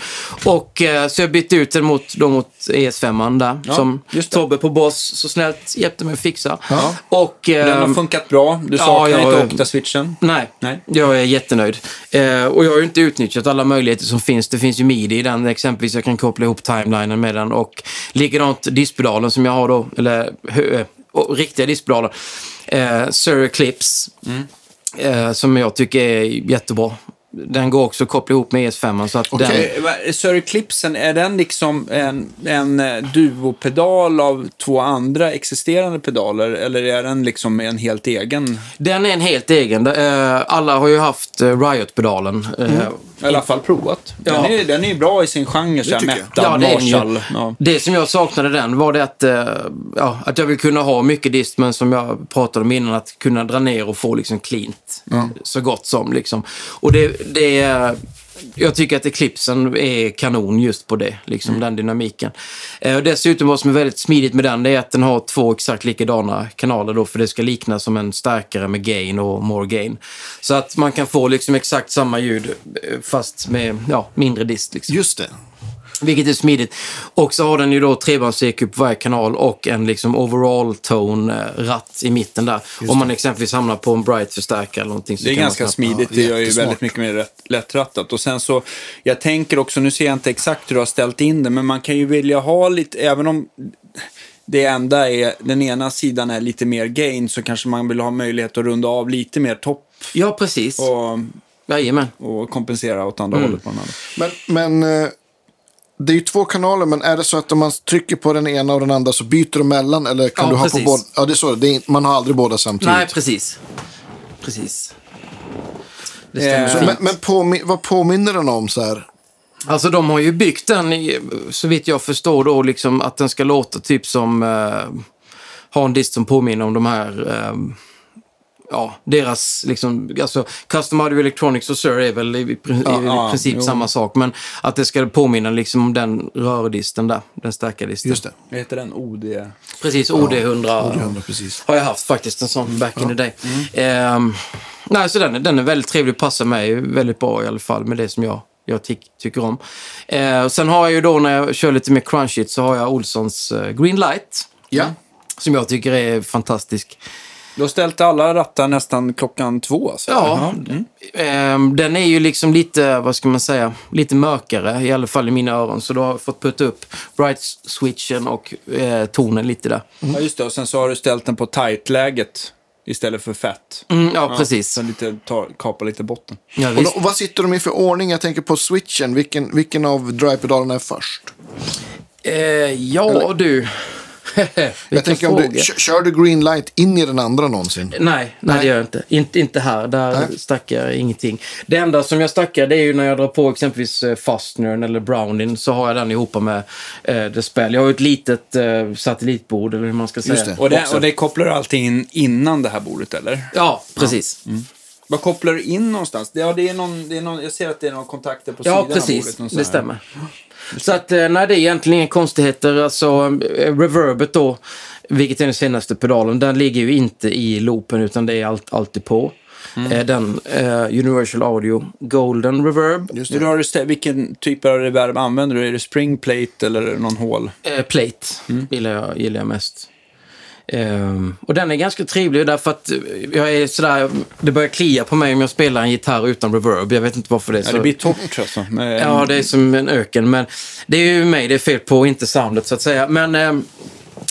Och eh, så jag bytte ut den mot, då mot ES5 där, Ja, som. Tobbe på Boss så snällt hjälpte mig att fixa. Ja. Och... eh, Den har funkat bra. Du saknar ja, inte Octa-switchen. Nej, Nej. jag är jättenöjd. Eh, och jag har ju inte utnyttjat alla möjligheter som finns. Det finns ju midi i den, exempelvis. Jag kan koppla ihop timelinen med den. Och likadant diskpedalen som jag har då, eller hö, eh, riktiga diskpedaler. Eh, Sir Eclipse, eh, som jag tycker är jättebra. Den går också att koppla ihop med ES5. Så att den. Eh, va- Sir Eclipsen, är den liksom en, en eh, duopedal av två andra existerande pedaler? Eller är den liksom en helt egen? den är en helt egen. Eh, alla har ju haft Riot-pedalen. Eh, I alla fall provat. Den, Ja. är, den är ju bra i sin genre, så här, metal, Ja, den. Marshall. Ja. Det som jag saknade den var det att, eh, ja, att jag vill kunna ha mycket dist, men som jag pratade om innan, att kunna dra ner och få liksom cleant. Så gott som liksom. Och det, det är... Jag tycker att Eclipsen är kanon just på det, liksom den dynamiken. Eh, och dessutom vad som är väldigt smidigt med den, är att den har två exakt likadana kanaler då, för det ska likna som en starkare med gain och more gain. Så att man kan få liksom exakt samma ljud, eh, fast med ja, mindre dist. Liksom. Just det. Vilket är smidigt. Och så har den ju då trebands-EQ på varje kanal och en liksom overall tone-ratt i mitten där. Om man exempelvis hamnar på en bright-förstärkare eller någonting. Så Det är ganska snabbt- smidigt. det gör ju väldigt mycket mer lättrattat. Och sen så, jag tänker också, nu ser jag inte exakt hur du har ställt in det, men man kan ju vilja ha lite, även om det enda är, den ena sidan är lite mer gain, så kanske man vill ha möjlighet att runda av lite mer topp Ja, precis. och, Jajamän. och kompensera åt andra Mm. hållet på den andra. Men, men eh, det är ju två kanaler, men är det så att om man trycker på den ena och den andra så byter de mellan? Eller kan Ja, du ha precis. på båda? Ja, det är så. Det är, man har aldrig båda samtidigt. Nej, precis. Precis. Det stämmer Eh, så, men men påmi- vad påminner den om så här? Alltså de har ju byggt den, i, så vitt jag förstår då, liksom att den ska låta typ som... Uh, ha en dist som påminner om de här... Uh, ja, deras liksom, alltså Custom Audio Electronics och Sir är väl i, i, ja, i princip jo. samma sak. Men att det ska påminna liksom om den rördisten där, den stärkardisten. Just det. Vad heter den? OD? Precis, OD100 Ja, precis. har jag haft faktiskt, en sån back in the day. Ehm, nej, så den, den är väldigt trevlig, passar mig väldigt bra i alla fall med det som jag, jag ty tycker om. Eh, och sen har jag ju då när jag kör lite mer crunchigt så har jag Olssons eh, Green Light. Ja. Som jag tycker är fantastisk. Du har ställt alla rattar nästan klockan två alltså? Ja, ehm, den är ju liksom lite, vad ska man säga, lite mörkare, i alla fall i mina öron. Så då har fått putta upp bright-switchen och eh, tonen lite där. Ja, just det. Och sen så har du ställt den på tight-läget istället för fett. Mm, ja, precis. Så lite, ta, kapa lite botten. Ja, Och, då, och vad sitter de i för ordning? Jag tänker på switchen. Vilken, vilken av drive-pedalerna är först? Eh, ja, du. Jag tänker om du, kö- kör du green light in i den andra någonsin? Nej, nej, det gör jag inte. Inte, inte här. Där Nej. stackar jag ingenting. Det enda som jag stackar det är ju när jag drar på exempelvis eh, Fastnern eller Browning så har jag den ihop med eh, Dispel. Jag har ju ett litet eh, satellitbord eller hur man ska säga. Just det. Och det, och det kopplar du alltid in innan det här bordet, eller? Ja, precis. Vad kopplar du in någonstans? Ja, det är någon, det är någon, jag ser att det är några kontakter på Ja, sidan av precis. bordet. någon sån Det stämmer. Så att, eh, nej, det är egentligen inga konstigheter. Alltså, eh, reverbet då, vilket är den senaste pedalen, den ligger ju inte i loopen utan det är allt, alltid på. Mm. Eh, Den eh, Universal Audio Golden Reverb Just det. har du stä- vilken typ av reverb använder du? Är det spring plate eller någon hål? Eh, Plate Mm. gillar, jag, gillar jag mest. Ehm, och den är ganska trevlig därför att jag är sådär, det börjar klia på mig om jag spelar en gitarr utan reverb. Jag vet inte varför det är Ja, så. det blir torrt alltså. Med, Ja, det är som en öken. Men det är ju mig det är fel på, inte soundet så att säga. Men, ehm,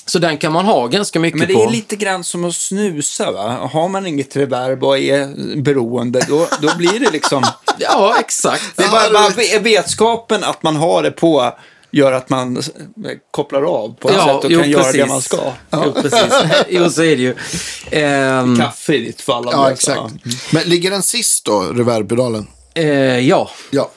så den kan man ha ganska mycket Men det på. är lite grann som att snusa, va? Har man inget reverb och är beroende, då, då blir det liksom... Ja, exakt. Det är Ja, bara, bara ve- vetskapen att man har det på gör att man kopplar av på ett Ja, sätt och jo, kan göra det precis. man ska. Jo, precis. jo, så är det ju. Ehm, Kaffe i ditt fall. Ja, exakt. Men ligger den sist då, reverb-pedalen? eh, ja, Ja.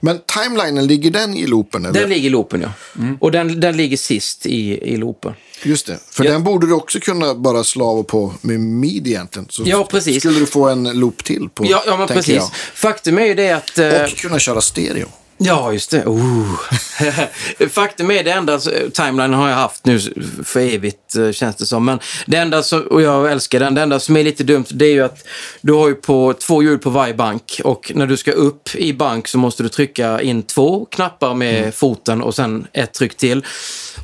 Men timelinen, ligger den i loopen? Eller? den ligger i loopen ja. Mm. Och den, den ligger sist i, i loopen. Just det. För Ja. den borde du också kunna bara slava på med midi egentligen. Så Ja, precis. skulle du få en loop till på, Ja, ja men precis. Faktum är ju det att... eh, jag. Och kunna köra stereo. Ja, just det. Oh. Faktum är det enda, timeline har jag haft nu för evigt eh, känns det som. Men det enda som, och jag älskar den, det enda som är lite dumt det är ju att du har ju på två hjul på varje bank och när du ska upp i bank så måste du trycka in två knappar med foten och sen ett tryck till.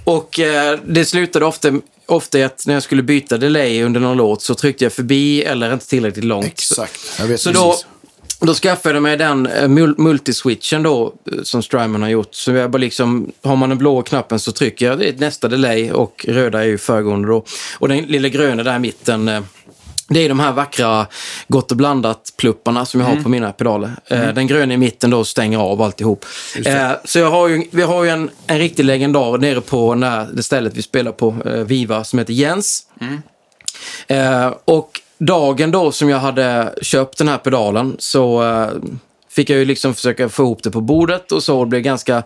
Och eh, det slutade ofta Ofta att när jag skulle byta delay under någon låt så tryckte jag förbi eller inte tillräckligt långt. Exakt. Jag vet Så precis. då skaffade jag mig den eh, mul- multiswitchen då, eh, som Strymon har gjort. Så jag bara liksom, har man den blå knappen så trycker jag det nästa delay och röda är ju föregående då. Och den lilla gröna där i mitten, eh, det är de här vackra Gott och blandat-plupparna som jag har på mina pedaler. Eh, Den gröna i mitten då stänger av alltihop. Så jag har ju, vi har ju en, en riktig legendar nere på när, det stället vi spelar på, Viva, som heter Jens. Eh, och dagen då som jag hade köpt den här pedalen så eh, fick jag ju liksom försöka få ihop det på bordet och så. Det blev ganska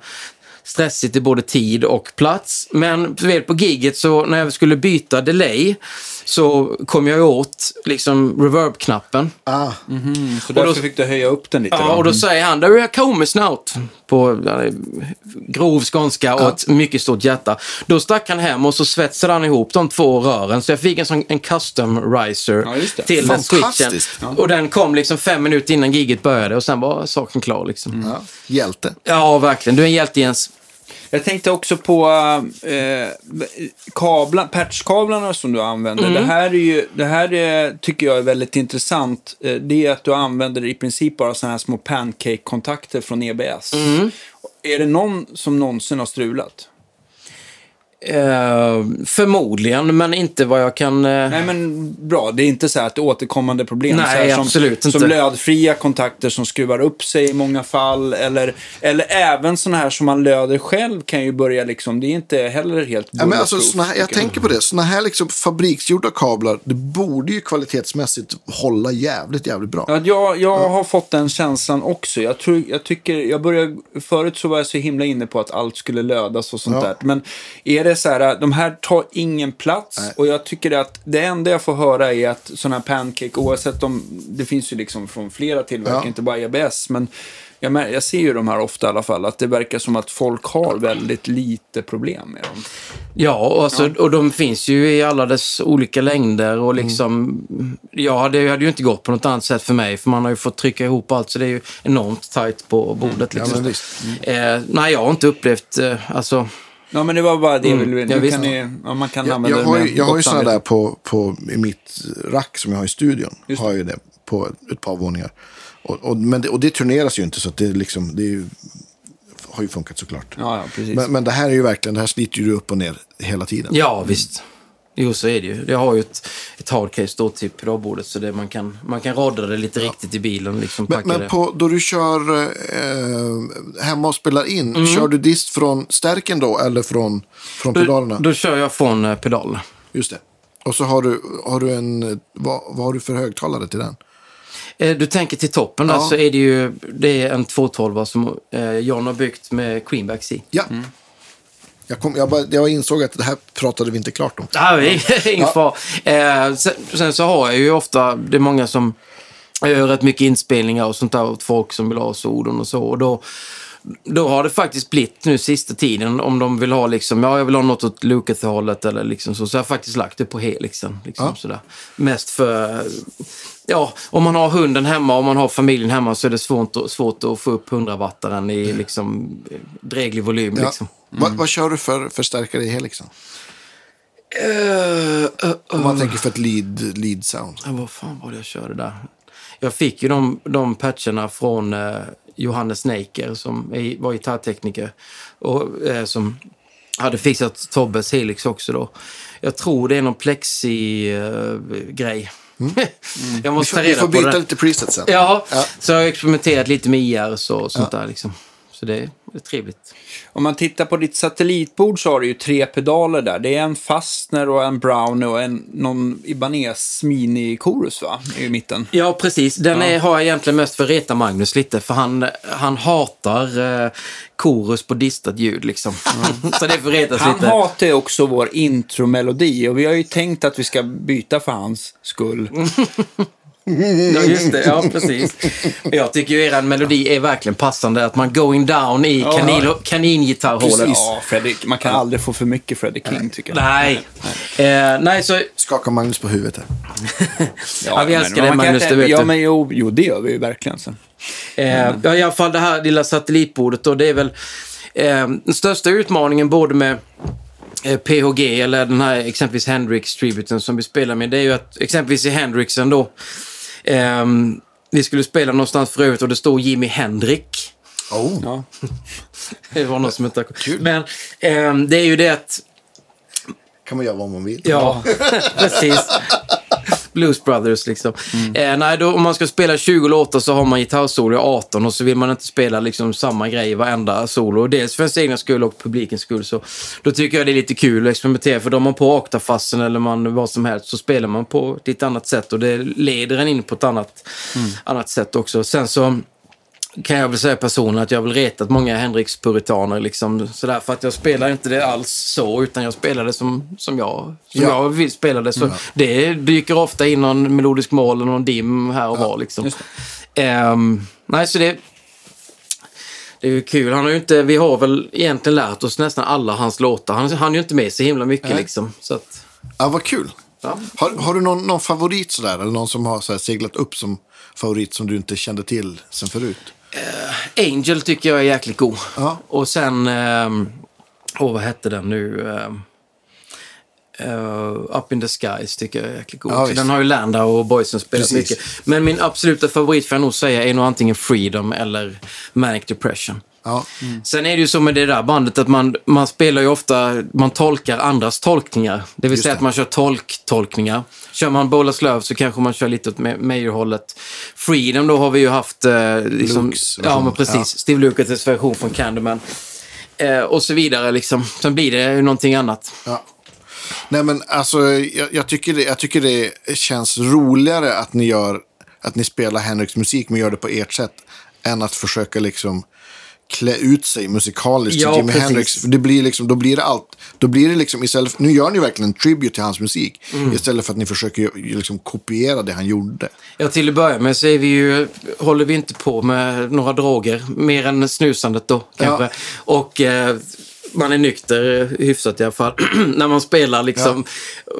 stressigt i både tid och plats. Men vet, på giget så när jag skulle byta delay så kom jag åt liksom reverb-knappen. Ah, Så därför då- fick du höja upp den lite. Ja, då. och då säger han “There come snout” på ja, grov skånska och ett mycket stort hjärta. Då stack han hem och så svetsade han ihop de två rören. Så jag fick en sån en custom riser Ja, till den switchen. Fantastiskt. Och den kom liksom fem minuter innan giget började och sen var saken klar liksom. ja. Hjälte. Ja, verkligen. Du är en hjälte Jens. Jag tänkte också på eh, kablar, patchkablarna som du använder. Mm. Det här, är ju, det här är, tycker jag är väldigt intressant. Eh, det är att du använder i princip bara sådana här små pancake-kontakter från EBS. Mm. Är det någon som någonsin har strulat? Eh, förmodligen, men inte vad jag kan... eh, Nej, men bra. Det är inte så här ett återkommande problem. Nej, så här som, absolut inte. Som lödfria kontakter som skruvar upp sig i många fall. Eller, eller även sådana här som man löder själv kan ju börja liksom. Det är inte heller helt Ja, men alltså, såna här, jag tänker på det. Såna här liksom fabriksgjorda kablar, det borde ju kvalitetsmässigt hålla jävligt, jävligt bra. Ja, jag, jag har fått den känslan också. Jag, tror, jag tycker, jag började, förut så var jag så himla inne på att allt skulle lödas och sånt Ja. där. Men är det är så här, de här tar ingen plats Nej. och jag tycker att det enda jag får höra är att sådana här pancake, oavsett om, det finns ju liksom från flera tillverkare, Ja. inte bara EBS, men jag, jag ser ju de här ofta i alla fall, att det verkar som att folk har väldigt lite problem med dem. Ja, och, alltså, och de finns ju i alla dess olika längder och Mm. liksom... Ja, det hade ju inte gått på något annat sätt för mig, för man har ju fått trycka ihop allt, så det är ju enormt tajt på bordet. Ja, Liksom. men visst. eh, nej, jag har inte upplevt... Eh, alltså, Ja, men det var bara det, Mm, ja, nu visst. kan ni, ja, man kan Jag, använda jag det har ju, jag har ju sådana där på, på, i mitt rack som jag har i studion. Just Har jag ju det på ett par våningar. Och, och, men det, och det turneras ju inte så att det, liksom, det är ju, har ju funkat såklart. Ja, ja, precis. Men, men det här är ju verkligen, det här sliter ju upp och ner hela tiden. ja, visst. Jo, så är det ju. Jag har ju ett, ett hardcase då till pedalbordet, så det, man, kan, man kan rodda det lite riktigt i bilen. Liksom, Men, men på, då du kör eh, hemma och spelar in, Mm. kör du dist från stärken då eller från, från pedalerna? Då, kör jag från eh, pedalerna. Just det. Och så har du, har du en, vad, vad har du för högtalare till den? Eh, Du tänker till toppen där Ja. så är det ju det är en 212 som eh, John har byggt med Queenbacks i. Ja. Jag, kom, jag, bara, jag insåg att det här pratade vi inte klart om. Är ingen fara. Eh, sen, sen så har jag ju ofta, det är många som jag gör rätt mycket inspelningar och sånt där åt folk som vill ha sodon och så. Och då, då har det faktiskt blivit nu sista tiden om de vill ha liksom, ja jag vill ha något åt Lucas-hållet eller liksom så. Så jag har faktiskt lagt det på helixen. Liksom, Ja. sådär. Mest för, ja, om man har hunden hemma och man har familjen hemma så är det svårt, att- svårt att få upp 100-wattaren i liksom dräglig volym. Ja. Liksom. Vad, vad kör du för förstärkare i helixen? Eh, eh, Om man tänker för ett lead, lead sound. Ja, vad fan var det jag körde där? Jag fick ju de, de patcherna från eh, Johannes Neiker som är, var gitarrtekniker och eh, som hade fixat Tobbes Helix också då. Jag tror det är någon plexi-grej. Jag måste ta Mm. Vi reda får på byta det. lite preset sen. Ja, Ja. så jag har experimenterat lite med IR och sånt där liksom. Så det är, är trevligt. Om man tittar på ditt satellitbord så har du ju tre pedaler där. Det är en Fastner och en Brownie och en, någon Ibanez Mini-chorus va? I mitten. Ja, precis. Den är, har jag egentligen mest för att reta Magnus lite, för han, han hatar eh, korus på distat ljud liksom. så det får retas Han lite. hatar ju också vår intromelodi och vi har ju tänkt att vi ska byta för hans skull. Ja, just det. Ja, precis. Jag tycker ju er melodi är verkligen passande. Att man going down i kanin, kaningitarrhålet. Precis. Ja, Fredrik, man kan aldrig få för mycket Freddie King tycker jag. Nej. Eh, nej, så... Skaka Magnus på huvudet här. Ja, vi men älskar kan Magnus, inte- det vet ja, du. Men jo, jo, det gör vi ju verkligen. Så. Eh, ja, i alla fall det här lilla satellitbordet då, det är väl eh, den största utmaningen både med eh, PHG eller den här exempelvis Hendrix-tributen som vi spelar med. Det är ju att exempelvis i Hendrixen då, ehm, vi skulle spela någonstans förut och det står Jimi Hendrix. Oh. Ja. Det var något som inte... Men ehm, det är ju det att kan man göra vad man vill. Ja, precis. Blues Brothers liksom. Eh, nej, då, om man ska spela 20 låtar så har man gitarrsolo i 18 och så vill man inte spela liksom samma grej i varenda solo. Dels för ens egna skull och publikens skull. Så då tycker jag det är lite kul att experimentera. För då man på oktafassen eller man, vad som helst så spelar man på ett lite annat sätt och det leder en in på ett annat, annat sätt också. Sen så kan jag väl säga personligen att jag har väl retat många Hendrix-puritaner liksom sådär för att jag spelar inte det alls så utan jag spelar det som, som jag, som Ja. jag vill spela det. Så det dyker ofta in någon melodisk mål eller någon dim här och var liksom. Ehm, nej, så det, det är ju kul. Han har ju inte, vi har väl egentligen lärt oss nästan alla hans låtar. Han, han är ju inte med så himla mycket Nej. liksom. Så att, Ja, vad kul. ja. Har, har du någon, någon favorit sådär? Eller någon som har så här, seglat upp som favorit som du inte kände till sen förut? Angel tycker jag är jäkligt god. Ja. Och sen, um, åh vad hette den nu? Eh, Up in the Skies tycker jag är jäkligt god. Ja, den har ju Landa och Boysen spelat Precis. mycket. Men min absoluta favorit får jag nog säga är nog antingen Freedom eller Manic Depression. Ja. Sen är det ju så med det där bandet att man, man spelar ju ofta, man tolkar andras tolkningar. Det vill Just säga det. att man kör tolktolkningar. Kör man Bolas Love så kanske man kör lite åt Ma- Mayer-hållet. Freedom då har vi ju haft... Eh, liksom, Lukes ja, men precis. Ja. Steve Lukathes version från Candyman. Eh, och så vidare liksom. Sen blir det ju någonting annat. Ja. Nej, men alltså, jag, jag, tycker det, jag tycker det känns roligare att ni, gör, att ni spelar Henriks musik men gör det på ert sätt. Än att försöka liksom klä ut sig musikaliskt Ja, till Jimi. Hendrix. Det blir liksom, då blir det allt. Då blir det liksom istället för, nu gör ni verkligen en tribute till hans musik. Mm. Istället för att ni försöker liksom kopiera det han gjorde. Ja, till att börja med så är vi ju, håller vi inte på med några droger, mer än snusandet då kanske. Ja. Och eh, man är nykter hyfsat i alla fall. När man spelar liksom,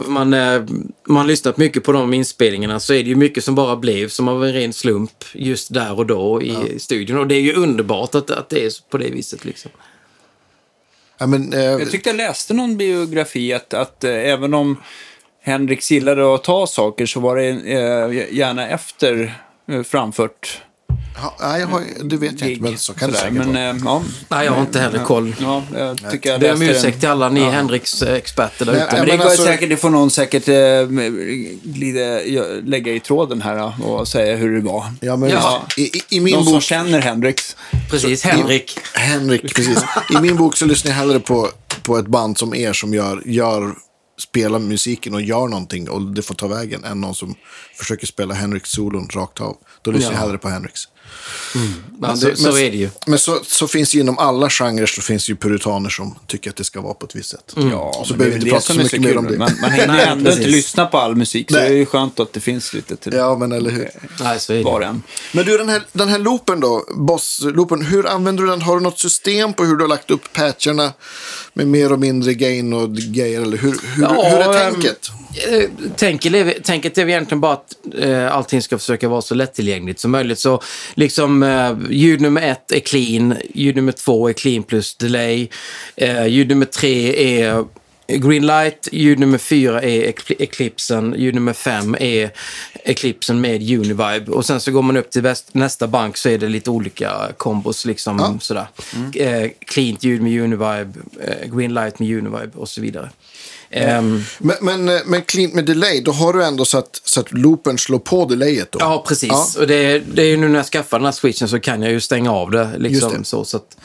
man, eh, man har lyssnat mycket på de inspelningarna så är det ju mycket som bara blev som av en ren slump just där och då i studion. Och det är ju underbart att, att det är på det viset liksom. Ja, men, eh, Jag tyckte jag läste någon biografi att, att eh, även om Henrik gillade att ta saker så var det eh, gärna efter eh, framfört ja, nej, jag har, det vet jag inte, men så kan det säkert Men vara. eh, ja, Nej, jag har inte heller koll. ja, jag tycker jag Ber om läste ursäkt till alla ni Henriks eh, experter där Nej, ute. Men det men går alltså- säkert, det får någon säkert eh, glida, lägga i tråden här ja, och säga hur det var. Ja, men Ja. I, i, I min Någon som bok... känner Hendrix. Precis, Henrik. Henrik, precis. I min bok så lyssnar jag hellre på, på ett band som er som gör, gör, spelar musiken och gör någonting och det får ta vägen än någon som försöker spela Henriks solon rakt av. Då lyssnar Ja. jag hellre på Henriks. Men så, så är det ju. Men så, så finns det ju inom alla genrer så finns det ju puritaner som tycker att det ska vara på ett visst sätt. Ja, Och så men behöver det vi inte prata så mycket mer om det. Man, man hinner ändå inte lyssna på all musik, så Nej. det är ju skönt att det finns lite till Ja, men eller hur. Nej, så är det. var och en. Men du, den här, den här loopen då, boss-loopen, hur använder du den? Har du något system på hur du har lagt upp patcherna med mer och mindre gain och grejer? Eller hur, hur, Ja, hur är tänket? Eh, Tänket är, tänket är väl egentligen bara att eh, allting ska försöka vara så lättillgängligt som möjligt. Så liksom eh, ljud nummer ett är clean, ljud nummer två är clean plus delay, eh, ljud nummer tre är green light, ljud nummer fyra är Ecl- Eclipsen, ljud nummer fem är Eclipsen med Univibe. Och sen så går man upp till väst, nästa bank så är det lite olika kombos liksom Ja. sådär. Eh, cleant ljud med Univibe, eh, green light med Univibe och så vidare. Ehm, Men, men, eh, men clean med delay, då har du ändå så att, så att loopen slår på delayet då? Ja, precis. Ja. Och det, det är ju nu när jag skaffar den här switchen så kan jag ju stänga av det. Liksom, Just det. Så, så, att,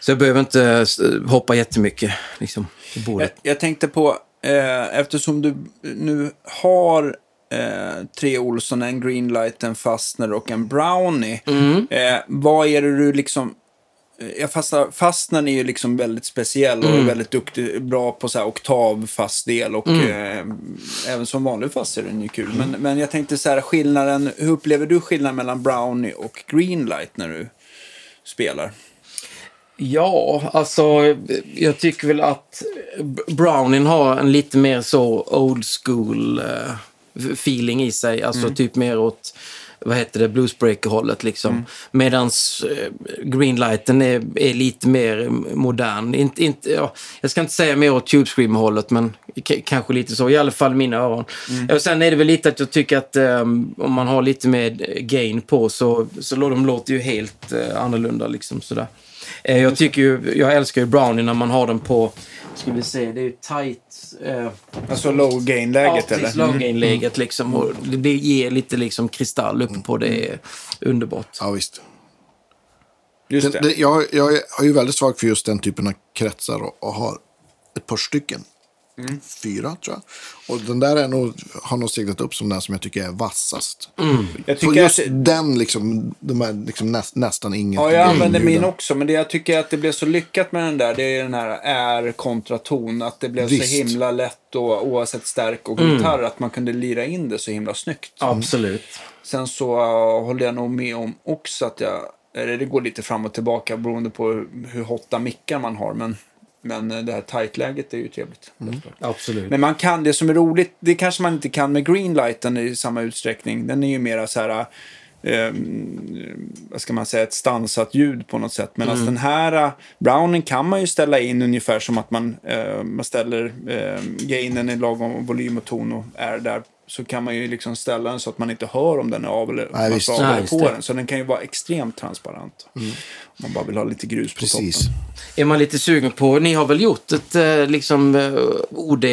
så jag behöver inte eh, hoppa jättemycket liksom, på Jag, jag tänkte på, eh, eftersom du nu har eh, tre Olsson, en Greenlight, en Fastner och en Brownie. Mm. Eh, vad är det du liksom... Jag fastnar, fastnaren är ju liksom väldigt speciell och Mm. är väldigt duktig, bra på så här oktavfast del och eh, även som vanlig fast är den ju kul. Men, men jag tänkte så här skillnaden, hur upplever du skillnaden mellan Brownie och Greenlight när du spelar? Ja, alltså jag tycker väl att Browning har en lite mer så old school eh, feeling i sig. Alltså typ mer åt, vad heter det, bluesbreaker-hållet liksom. Mm. Medans eh, Greenlighten är, är lite mer modern. Inte, inte, ja, jag ska inte säga mer åt Tube Screamer-hållet, men kanske lite så. I alla fall mina öron. Och sen är det väl lite att jag tycker att eh, om man har lite mer gain på så, så de låter ju helt eh, annorlunda liksom sådär. Eh, Jag tycker ju, jag älskar ju Brownie när man har den på, ska vi se, det är ju tight. Eh, Alltså low gain-läget ja, eller? low gain-läget liksom. Och det ger lite liksom kristall uppe på det. är underbart. Ja, visst. Just det. det, jag, jag är ju väldigt svag för just den typen av kretsar och, och har ett par stycken. Mm. Fyra, tror jag. Och den där är nog, har nog seglat upp som den som jag tycker är vassast. Jag På tycker just att, den, liksom, de är liksom näst, nästan inget. Ja, jag använder min också. Men det jag tycker att det blev så lyckat med den där, det är den här är kontra ton. Att det blev Visst. så himla lätt och oavsett stärk och gitarr, att man kunde lira in det så himla snyggt. Absolut. Sen så uh, håller jag nog med om också att jag, eller det går lite fram och tillbaka beroende på hur, hur hotta mickar man har. Men, men eh, det här tight-läget är ju trevligt. klart. Absolut. Men man kan, det som är roligt, det kanske man inte kan med Greenlighten i samma utsträckning. Den är ju mera så här, eh, vad ska man säga, ett stansat ljud på något sätt. Medan den här eh, Browning kan man ju ställa in ungefär som att man, eh, man ställer eh, gainen i lagom volym och ton och är där. Så kan man ju liksom ställa den så att man inte hör om den är av eller, om man visst. av Nej, på det. den. Så den kan ju vara extremt transparent. Om man bara vill ha lite grus på Precis. toppen. Är man lite sugen på, ni har väl gjort ett eh, liksom eh, OD?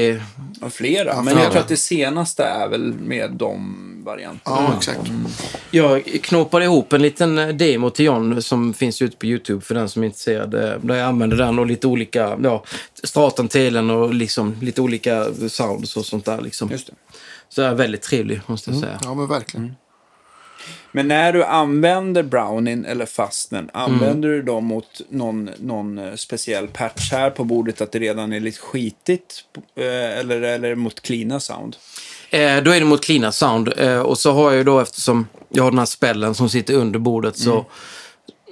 Ja, flera. Ja, Men flera. jag tror att det senaste är väl med de varianterna. Ja, exakt. Jag knåpade ihop en liten eh, demo till John som finns ute på YouTube för den som är intresserad. Där jag använder den och lite olika, ja, stratan telen och liksom lite olika sounds och sånt där liksom. Just det. Så är väldigt trevlig måste jag säga. Ja, men verkligen. Men när du använder Brownin eller Fastnen, använder du dem mot någon, någon eh, speciell patch här på bordet att det redan är lite skitigt? eh, Eller, eller mot cleana sound? Eh, då är det mot cleana sound. Eh, och så har jag ju då, eftersom jag har den här spellen som sitter under bordet, så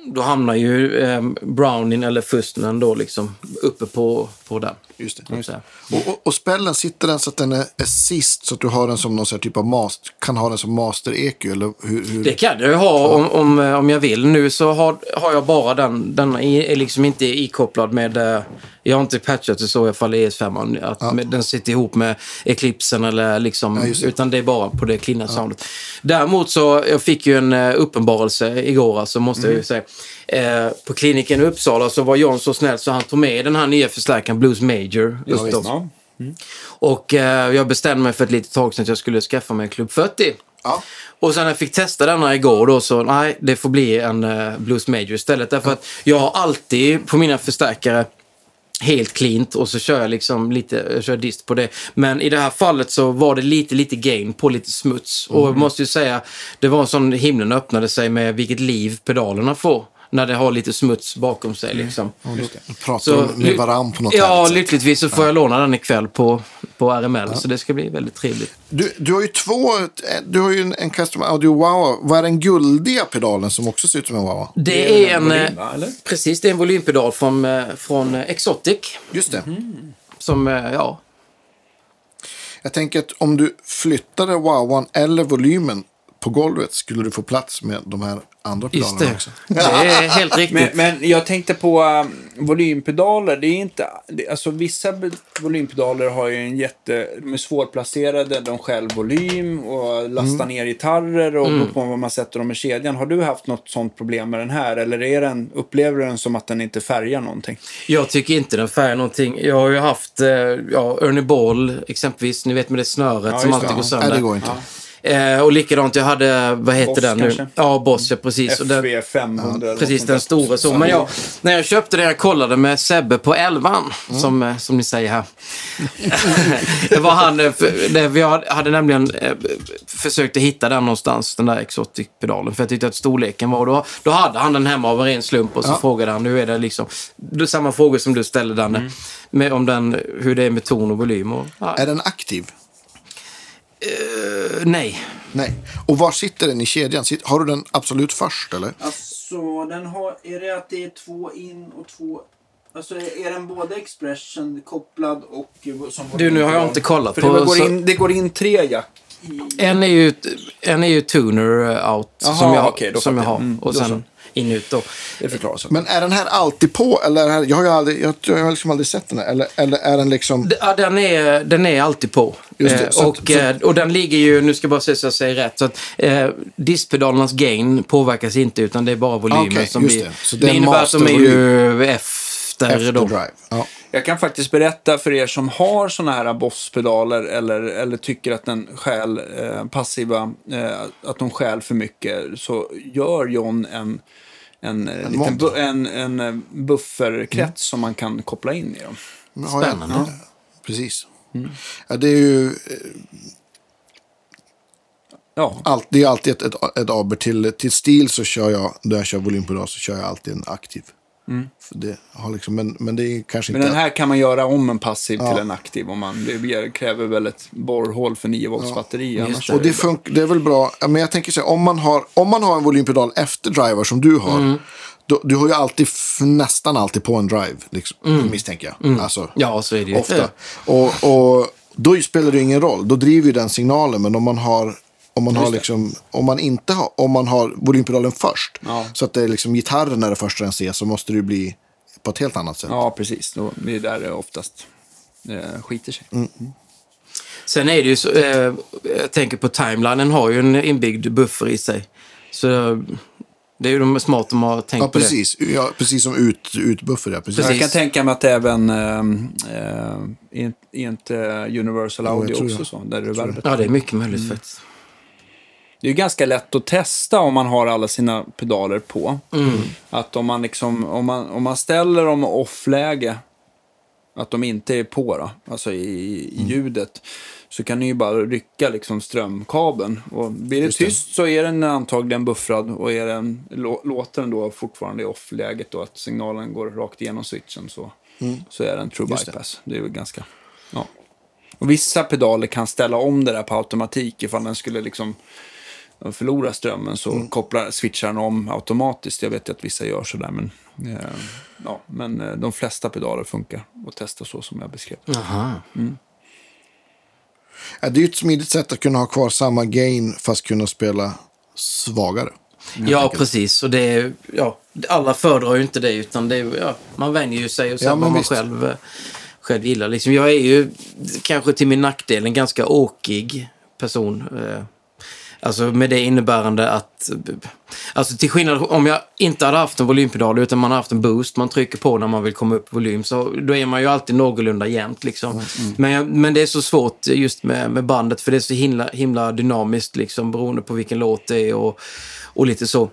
då hamnar ju eh, Brownin eller Fustnen då liksom uppe på, på den. Just det. att säga. Och, och, och spellen, sitter den så att den är, är sist så att du har den som någon typ av master, kan ha den som master-EQ? Eller hur, hur? Det kan jag ha om, om, eh, om jag vill. Nu så har, har jag bara den. Den är liksom inte ikopplad med... eh, Jag har inte patchat det så i alla fall i ES5. Att med, den sitter ihop med Eclipsen eller liksom... Ja, just det. utan det är bara på det cleana soundet. Däremot så, jag fick ju en uh, uppenbarelse igår, alltså måste Mm. jag ju säga. Eh, på kliniken i Uppsala så var John så snäll så han tog med den här nya förstärkaren Blues Major. Just visst. då. Och eh, jag bestämde mig för ett litet tag sedan att jag skulle skaffa mig en Club 40. Ja. Och sen när jag fick testa denna igår då så nej, det får bli en uh, Blues Major istället. Därför att jag har alltid på mina förstärkare helt cleant och så kör jag liksom lite, jag kör dist på det. Men i det här fallet så var det lite, lite gain på lite smuts. Och jag måste ju säga, det var en sån himlen öppnade sig med vilket liv pedalerna får. När det har lite smuts bakom sig liksom. Du pratar Så- med varann på något Ja, lyckligtvis så får jag låna den ikväll på, på RML. Så det ska bli väldigt trevligt. Du, du har ju två, du har ju en, en custom audio wow. Vad är den guldiga pedalen som också ser ut som en wow? Det är en... volym, eh, va, eller? Precis, det är en volympedal från, eh, från eh, Exotic. Just det. Som, eh, ja, Jag tänker att om du flyttade wowan eller volymen på golvet skulle du få plats med de här andra pedalerna det. också. Det är helt riktigt. Men, men jag tänkte på um, volympedaler. Det är inte, det, alltså vissa volympedaler har ju en jätte, de är svårplacerade, de själv volym och lastar ner gitarrer och mm. på vad man sätter dem i kedjan. Har du haft något sånt problem med den här? Eller är den, upplever du den som att den inte färgar någonting? Jag tycker inte den färgar någonting. Jag har ju haft eh, ja, Ernie Ball exempelvis, ni vet med det snöret Ja, som alltid går Nej, sönder. det går inte. Eh, och likadant, jag hade, vad heter Boss den nu? kanske? Ja, Boss, ja precis. Och den, FV 500 eller Precis, den stora så. Men jag, när jag köpte den, jag kollade med Sebbe på elvan, som, eh, som ni säger här. det var han, eh, för, det, vi hade nämligen eh, försökt att hitta den någonstans, den där Exotic-pedalen. För jag tyckte att storleken var, då, då hade han den hemma av en ren slump och så Ja. frågade han, nu är det liksom, det är samma frågor som du ställde Danne, med, om den, hur det är med ton och volym. Och, ja, Är den aktiv? Eh, nej. Nej. Och var sitter den i kedjan? Har du den absolut först eller? Alltså, den har, är det att det är två in och två... Alltså är den både expression kopplad och... Som Du, nu har jag inte kollat För på... det, går så- in, det går in tre jack i... En är ju, en är ju tuner eh, out Jaha, som jag, då som jag har. Mm, och då sen in ut då. Det förklarar sig. Men är den här alltid på? Eller här, jag har ju aldrig, jag, jag har liksom aldrig sett den här. Eller, eller är den liksom... Ja, den är, den är alltid på. Det, Eh, att- och, så- eh, och den ligger ju, nu ska jag bara se så jag säger rätt, så att eh, diskpedalernas gain påverkas inte utan det är bara volymen Okej, som just blir... det. Så det det innebär att de är ju efter, Efter då. drive. Ja. Jag kan faktiskt berätta för er som har såna här Boss-pedaler eller, eller tycker att den stjäl eh, passiva, eh, att de stjäl för mycket, så gör John en, en, en, liten bu- en, en eh, bufferkrets som man kan koppla in i dem. Spännande. Ja, precis. Ja, det är ju eh, Ja, allt, det är alltid ett, ett, ett aber till, till stil så kör jag, när jag kör volympedal så kör jag alltid en aktiv. För det har liksom, men, men det är kanske men inte... den här kan man göra om en passiv Ja. till en aktiv. Om man, det kräver väl ett borrhål för 9 volts batteri. just annars det. Och det, fun- det är väl bra, Ja, men jag tänker så här, om man har, om man har en volympedal efter driver som du har, då, du har ju alltid, nästan alltid på en drive, liksom, misstänker jag. Alltså, Ja, så är det ju. ofta. Och, och då spelar det ingen roll, då driver ju den signalen, men om man har om man, har liksom, om man inte har, om man har volympedalen först, Ja. så att det är liksom gitarren är det första den ser, så måste det bli på ett helt annat sätt. Ja, precis. Då, det är där det oftast eh, skiter sig. Sen är det ju så, eh, jag tänker på timelinen har ju en inbyggd buffer i sig. Så det är ju de smart de har tänkt Ja, på det. precis. Ja, precis som ut, utbuffer, ja. Precis. Precis. Jag kan tänka mig att även äh, inte Universal Audio tror också så, där är verbet. Ja, det är mycket möjligt faktiskt. Det är ju ganska lätt att testa om man har alla sina pedaler på. Mm. Att om man, liksom, om man, om man ställer dem off-läge att de inte är på då, alltså i, i ljudet, så kan ni ju bara rycka liksom strömkabeln. Och blir det Just det. tyst så är den antagligen buffrad och är den, lå, låter den då fortfarande i off-läget då att signalen går rakt igenom switchen så, så är den true Just det. bypass. Det. är väl ganska, ja. Och vissa pedaler kan ställa om det där på automatik ifall den skulle liksom förlora strömmen så kopplar switchar den om automatiskt. Jag vet att vissa gör sådär men, eh, ja, men eh, de flesta pedaler funkar och testa så som jag beskrev. Jaha. Ja, det är ju ett smidigt sätt att kunna ha kvar samma gain fast kunna spela svagare. Ja, precis. Och det är, ja, alla föredrar ju inte det, utan det är, ja, man vänjer ju sig och ser Ja, vad man visst. själv, eh, själv gillar. Liksom, jag är ju kanske till min nackdel en ganska åkig person. eh, Alltså med det innebärande att... Alltså till skillnad om jag inte hade haft en volympedal utan man har haft en boost man trycker på när man vill komma upp i volym så då är man ju alltid någorlunda jämnt liksom. Men, jag, men det är så svårt just med, med bandet för det är så himla, himla dynamiskt liksom beroende på vilken låt det är och, och lite så.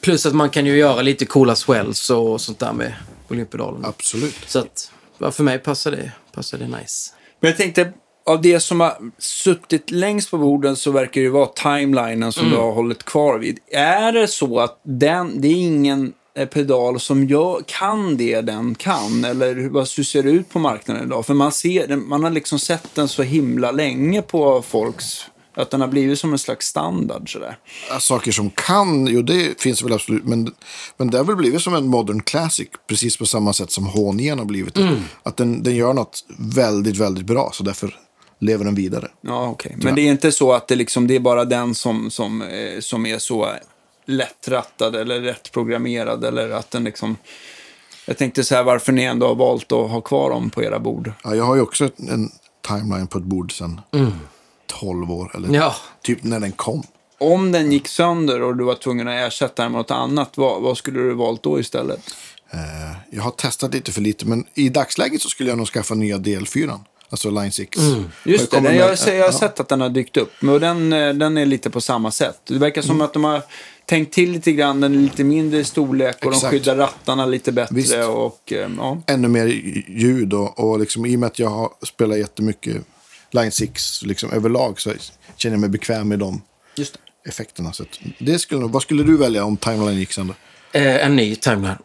Plus att man kan ju göra lite coola swells och sånt där med volympedalen. Absolut. Så att för mig passar det, passar det nice. Men jag tänkte, av det som har suttit längst på borden så verkar det ju vara timelinen som du har hållit kvar vid. Är det så att den, det är ingen eh, pedal som gör, kan det den kan? Eller hur, ser det ut på marknaden idag? För man, ser, man har liksom sett den så himla länge på folks... Att den har blivit som en slags standard sådär. Saker som kan, jo det finns väl absolut. Men, men det har väl blivit som en modern classic. Precis på samma sätt som H9 har blivit det. Att den, den gör något väldigt, väldigt bra. Så därför lever den vidare. Ja, okej. Men det är inte så att det, liksom, det är bara den som, som, eh, som är så lättrattad eller rätt programmerad eller att den liksom... Jag tänkte så här varför ni ändå har valt att ha kvar dem på era bord. Ja, jag har ju också en timeline på ett bord sedan 12 år. Eller Ja. typ när den kom. Om den gick sönder och du var tvungen att ersätta den med något annat, vad, vad skulle du valt då istället? Eh, jag har testat lite för lite. Men i dagsläget så skulle jag nog skaffa nya DL4. Alltså Line 6. Just det, den, jag, ser- jag har sett att den har dykt upp. Men den, eh, den är lite på samma sätt. Det verkar som att de har tänkt till lite grann. Den är lite mindre i storlek och de Exakt. skyddar rattarna lite bättre. Visst. Och, eh, ja. ännu mer ljud. Och, och liksom, i och med att jag har spelat jättemycket Line 6 liksom, överlag så känner jag mig bekväm med de effekterna. Så det skulle, vad skulle du välja om timeline gick sönder? Eh, en ny timeline.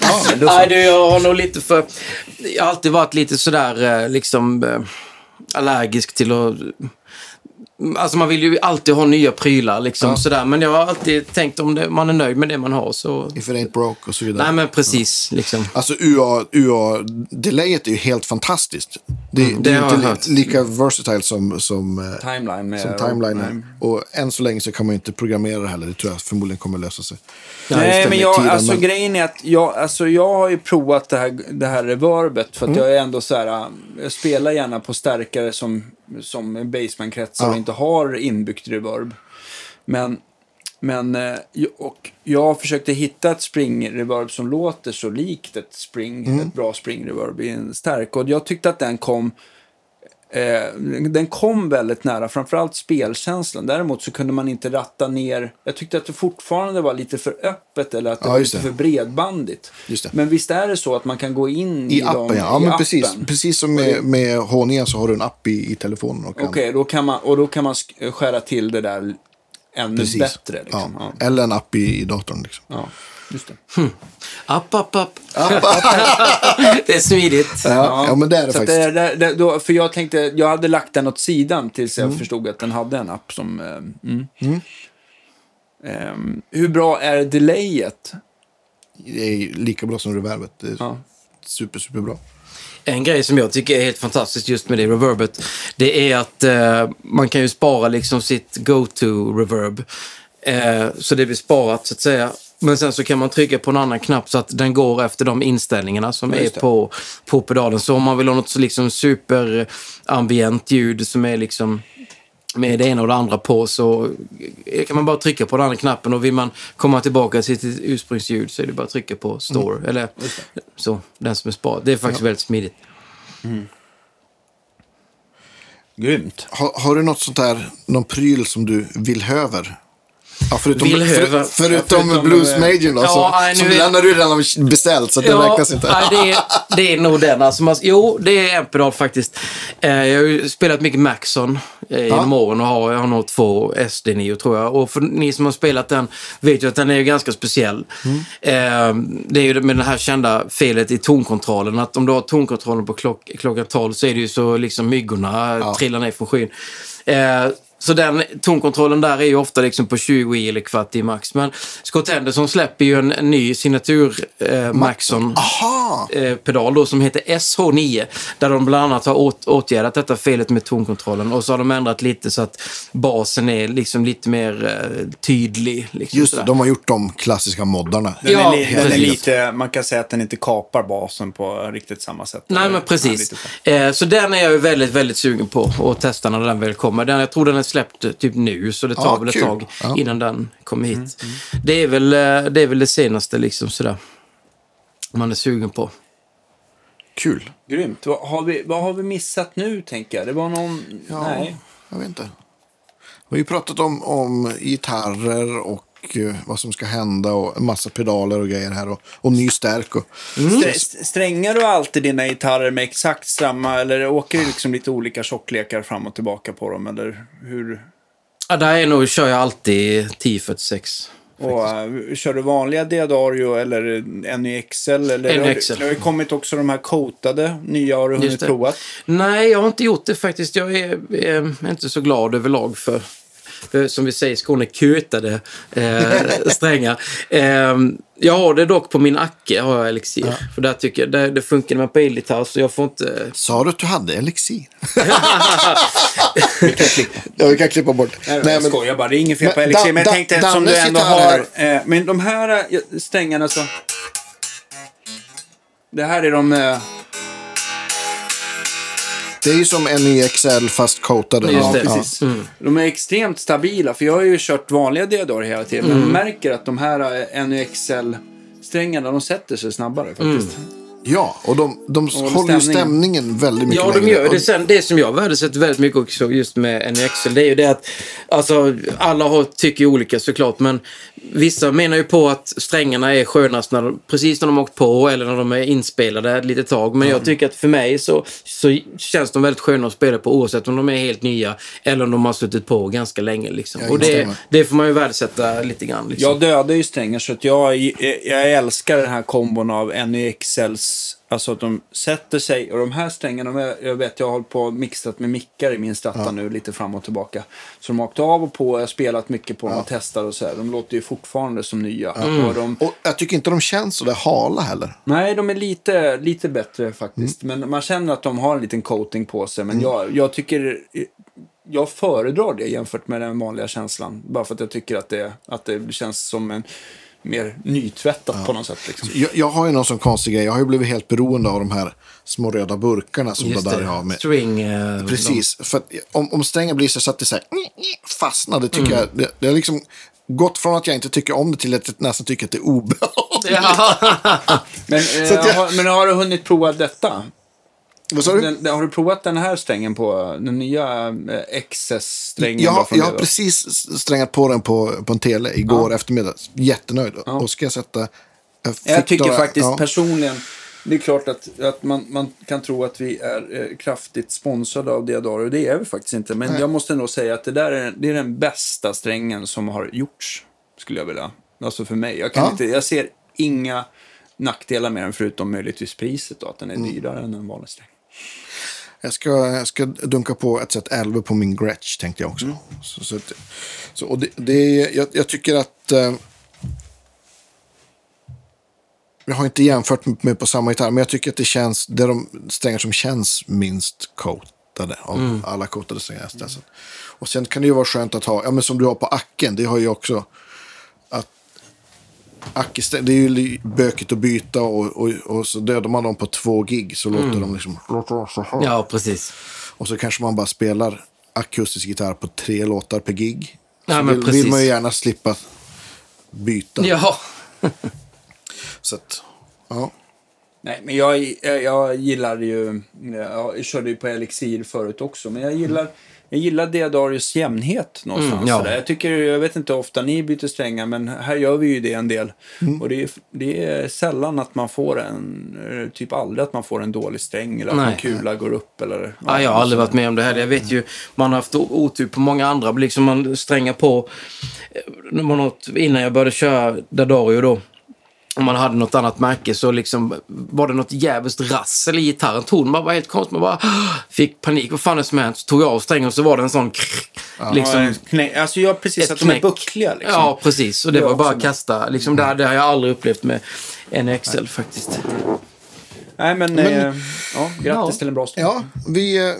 Ja. Nej, du, jag har nog lite för... Jag har alltid varit lite sådär eh, liksom eh, allergisk till att... Alltså man vill ju alltid ha nya prylar liksom Ja. sådär. Men jag har alltid tänkt om det, man är nöjd med det man har så... If it ain't broke och så vidare. Nej men precis liksom. Alltså UA, UA-delayet är ju helt fantastiskt. Det, Mm, det det är inte hört. li, lika versatile som, som, eh, Timeline med... som timeline. Är. Och än så länge så kan man ju inte programmera det heller. Det tror jag förmodligen kommer lösa sig. Ja, Nej, men med jag, tiden, alltså men- grejen är att jag, alltså, jag har ju provat det här, det här reverbet för att Mm. jag är ändå så här, äh, jag spelar gärna på stärkare som, som baseman-kretsar och Ja. inte har inbyggt reverb. Men, men eh, och jag försökte hitta ett spring-reverb som låter så likt ett spring, Mm. ett bra spring-reverb i en stärk. Och jag tyckte att den kom Eh, den kom väldigt nära, framförallt spelkänslan. Däremot så kunde man inte ratta ner. Jag tyckte att det fortfarande var lite för öppet eller att det Ja, var lite det. för bredbandigt. Men visst är det så att man kan gå in i, I appen, dem, ja. i men appen? precis. Precis som med, med H9 så har du en app i, i telefonen. Okej, då kan man, och då kan man sk- skära till det där ännu precis. bättre. Liksom. Ja. Eller en app i, i datorn. Liksom. Ja, just det. App, app, app. det är smidigt. Ja, ja, men det är det Så faktiskt. det, det, det, då, för jag tänkte, jag hade lagt den åt sidan tills Mm. jag förstod att den hade en app som... eh, Mm. Ehm, hur bra är delayet? Det är lika bra som reverbet. Det är Ja. super, super bra. En grej som jag tycker är helt fantastiskt just med det reverbet, det är att eh, man kan ju spara liksom sitt go-to-reverb. Eh, så det blir sparat så att säga. Men sen så kan man trycka på en annan knapp så att den går efter de inställningarna som Ja, är på, på pedalen. Så om man vill ha något så liksom superambient ljud som är liksom med det ena och det andra på så kan man bara trycka på den andra knappen och vill man komma tillbaka till sitt ursprungsljud så är det bara att trycka på store. Eller så, den som är sparad. Det är faktiskt väldigt smidigt. Grymt. Har, har du något sånt där, någon pryl som du vill höver? Ja, förutom, vill för, förutom, förutom, Blues Major då, ja, så, nej, som är- den har du redan beställt, så det räknas inte. Nej, det, är, det är nog den. Alltså, man, jo, det är en pedal faktiskt. Eh, jag har ju spelat mycket Maxon eh, genom åren och har, jag har nog två SD9 tror jag. Och för ni som har spelat den vet ju att den är ju ganska speciell. Mm. Eh, det är ju med det här kända felet i tonkontrollen. Att om du har tonkontrollen på klock, klockan 12 så är det ju så liksom myggorna trillar ner från skyn. Eh, så den tonkontrollen där är ju ofta liksom på 20 i eller kvart i max. Men Scott Henderson släpper ju en, en ny signatur eh, Maxon eh, pedal då som heter SH9. Där de bland annat har åt, åtgärdat detta felet med tonkontrollen. Och så har de ändrat lite så att basen är liksom lite mer eh, tydlig. Liksom Just det, de har gjort de klassiska moddarna. Den, Ja, är, li, den lite, man kan säga att den inte kapar basen på riktigt samma sätt. Nej, men precis. så. Eh, så den är jag ju väldigt, väldigt sugen på att testa när den väl kommer. Den, jag tror den är släppt typ nu, så det tar Ja, väl ett kul. tag Ja. innan den kommer hit. Det, är väl, eh, det är väl det senaste liksom sådär. Man är sugen på. Kul. Grymt. Vad har, vi, vad har vi missat nu, tänker jag? Det var någon... Ja, Nej. jag vet inte. Vi har ju pratat om, om gitarrer och eh, vad som ska hända och en massa pedaler och grejer här och, och ny stärk. Och, Strä- Strängar du alltid dina gitarrer med exakt samma, eller åker det liksom lite olika tjocklekar fram och tillbaka på dem, eller hur? Ja, där är nog, kör jag alltid 1046. Och, uh, kör du vanliga Diadario eller NYXL? Eller NYXL. Har, det har ju kommit också de här coatade nya, har du hunnit det. provat? Nej, jag har inte gjort det faktiskt. Jag är, är inte så glad överlag för som vi säger i Skåne, kötade eh, strängar. Eh, jag har det dock på min Acke, har jag Elixir. För där tycker jag, där, det funkar med på elgitarr, så jag får inte... sa du att du hade elixir? ja, vi kan klippa bort. Nej, Nej, jag men, skojar bara. Det är inget fel Men på Elixir. Dan- Men jag tänkte Dan- eftersom du ändå har... Eh, men de här eh, strängarna så... Det här är de... Eh, det är ju som NYXL fast coatade. Just Ja, det. ja. precis. De är extremt stabila. För jag har ju kört vanliga Diodor hela tiden. Men jag märker att de här eh, NYXL-strängarna, de sätter sig snabbare faktiskt. Ja, och de, de håller ju stämningen. väldigt mycket Ja, de längre. gör det. Och- Sen, det som jag värdesätter väldigt mycket också just med NXL, det är ju det att alltså, alla har, tycker olika såklart, men vissa menar ju på att strängarna är skönast när de, precis när de har åkt på eller när de är inspelade ett litet tag. Men jag tycker att för mig så, så känns de väldigt sköna att spela på oavsett om de är helt nya eller om de har suttit på ganska länge. Liksom. Jag Och det, det får man ju värdesätta lite grann. Liksom. Jag dödar ju strängar så att jag, jag älskar den här kombon av NYXLs Alltså att de sätter sig och de här strängarna, de jag vet jag har hållit på och mixat med mickar i min stratta nu lite fram och tillbaka. Så de har åkt av och på, jag har spelat mycket på dem och testat och så här. De låter ju fortfarande som nya. Och de, Och jag tycker inte de känns så där hala heller. Nej, de är lite, lite bättre faktiskt. Men man känner att de har en liten coating på sig. Men jag, jag tycker... Jag föredrar det jämfört med den vanliga känslan. Bara för att jag tycker att det, att det känns som en mer nytvättat på något sätt. Liksom. Jag, jag har ju någon sån konstig grej. Jag har ju blivit helt beroende av de här små röda burkarna som Just det. har. Med. String. eh, Precis. För att om, om strängen blir så att det så här, fastnar, det Mm. tycker jag, det, det har liksom gått från att jag inte tycker om det till att jag nästan tycker att det är obehagligt. De, ja. Men, eh, jag- har, men har du hunnit prova detta? Vad sa du? Den, har du provat den här strängen på den nya eh, XS-strängen? Jag, jag har precis strängat på den på, på en tele igår eftermiddag. Jättenöjd. Och ska jag sätta... Jag, Jag tycker några- faktiskt ja. personligen, det är klart att, att man, man kan tro att vi är eh, kraftigt sponsrade av Diodoro. Det är vi faktiskt inte. Men jag måste nog säga att det där är, det är den bästa strängen som har gjorts. Skulle jag vilja. Alltså för mig. Jag, kan Ja. inte, jag ser inga nackdelar med den förutom möjligtvis priset då. Att den är dyrare än en vanlig sträng. Jag ska, jag ska dunka på ett set 11 på min Gretsch tänkte jag också. Mm. Så, så, att- så, och det, det, jag, jag tycker att... Eh, jag har inte jämfört med på samma gitarr, men jag tycker att det känns... Det är de strängar som känns minst coatade av Mm. alla coatade strängar testat. Och sen kan det ju vara skönt att ha, ja men som du har på Acken, det har ju också... Acke, det är ju bökigt att byta och, och, och så dödar man dem på två gig så låter de liksom... ja, precis. Och så kanske man bara spelar akustisk gitarr på tre låtar per gig. Ja, så men vill, precis. vill man ju gärna slippa byta. Ja. Så att, ja. Nej, men jag, jag, jag gillar ju... Jag körde ju på Elixir förut också, men jag gillar... Jag gillar Deodarius jämnhet någonstans. Mm, ja. Jag, tycker, jag vet inte hur ofta ni byter strängar, men här gör vi ju det en del. Mm. Och det är, det är sällan att man får en, eh, typ aldrig att man får en dålig sträng eller att Nej. en kula går upp. Eller, Ja, jag har aldrig varit med om det här. Jag vet ju, man har haft otur på många andra. Liksom man strängar på. eh, Innan jag började köra Dadario då. Om man hade något annat märke så liksom var det något jävligt rassel i gitarren. Tonen var helt konstigt. Man bara fick panik. Vad fan är det som hänt? Så tog jag av strängen och så var det en sån krrr, liksom, Liksom, knä, alltså jag precis att de är buckliga liksom. Ja, precis. Och det Jag var bara att kasta. Liksom, det, det har jag aldrig upplevt med NXL faktiskt. Nej, men, Men- eh, ja, grattis Ja. till en bra stund. Ja, vi, eh,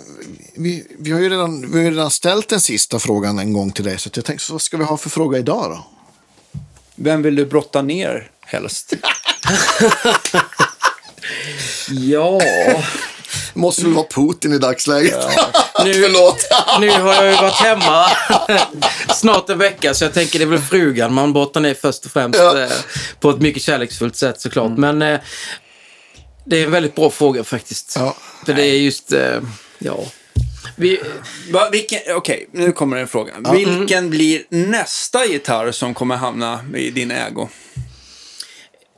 vi, vi, har ju redan, vi har ju redan ställt den sista frågan en gång till dig. Så jag tänkte, så vad ska vi ha för fråga idag då? Vem vill du brotta ner helst? Ja, Måste väl vara Putin i dagsläget? nu, Förlåt. nu har jag ju varit hemma snart en vecka så jag tänker det är väl frugan man brottar ner först och främst. Ja. Eh, på ett mycket kärleksfullt sätt såklart. Men eh, det är en väldigt bra fråga faktiskt. Ja. För det är just, eh, ja. Vi, Va, vilken, okej, nu kommer en fråga. Vilken blir nästa gitarr som kommer hamna i din ägo?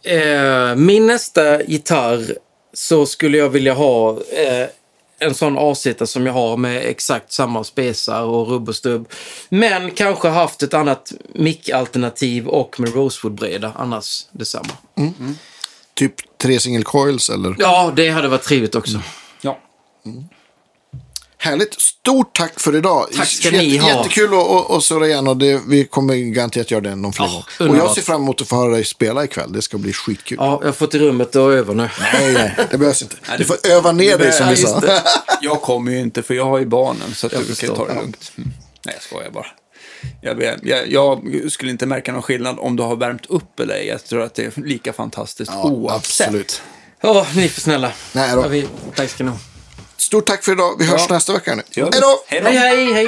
Eh, min nästa gitarr så skulle jag vilja ha eh, en sån AC som jag har med exakt samma spesar och rubb och stubb. Men kanske haft ett annat mic-alternativ och med Rosewood-breda, annars detsamma. Typ tre single coils eller? Ja, det hade varit trevligt också. Ja. Härligt. Stort tack för idag. Tack ska ni ha. Jättekul att, surra igen och det, vi kommer garanterat göra det någon fler Ja, gång. Och underbart. jag ser fram emot att få höra dig spela ikväll. Det ska bli skitkul. Ja, jag har fått i rummet och över nu. Nej, nej, det behövs inte. Du får öva ner dig som vi sa. det. Jag kommer ju inte för jag har ju barnen så att Jag brukar förstår. ta det lugnt. Mm. Nej, jag skojar bara. Jag, jag, jag skulle inte märka någon skillnad om du har värmt upp eller ej. Jag tror att det är lika fantastiskt Ja, oavsett. absolut. Ja, ni är för snälla. Nej då. Ja, vi, tack ska ni ha. Stort tack för idag. Vi hörs Ja. nästa vecka. Hej då! Hej då! Hej, hej, hej!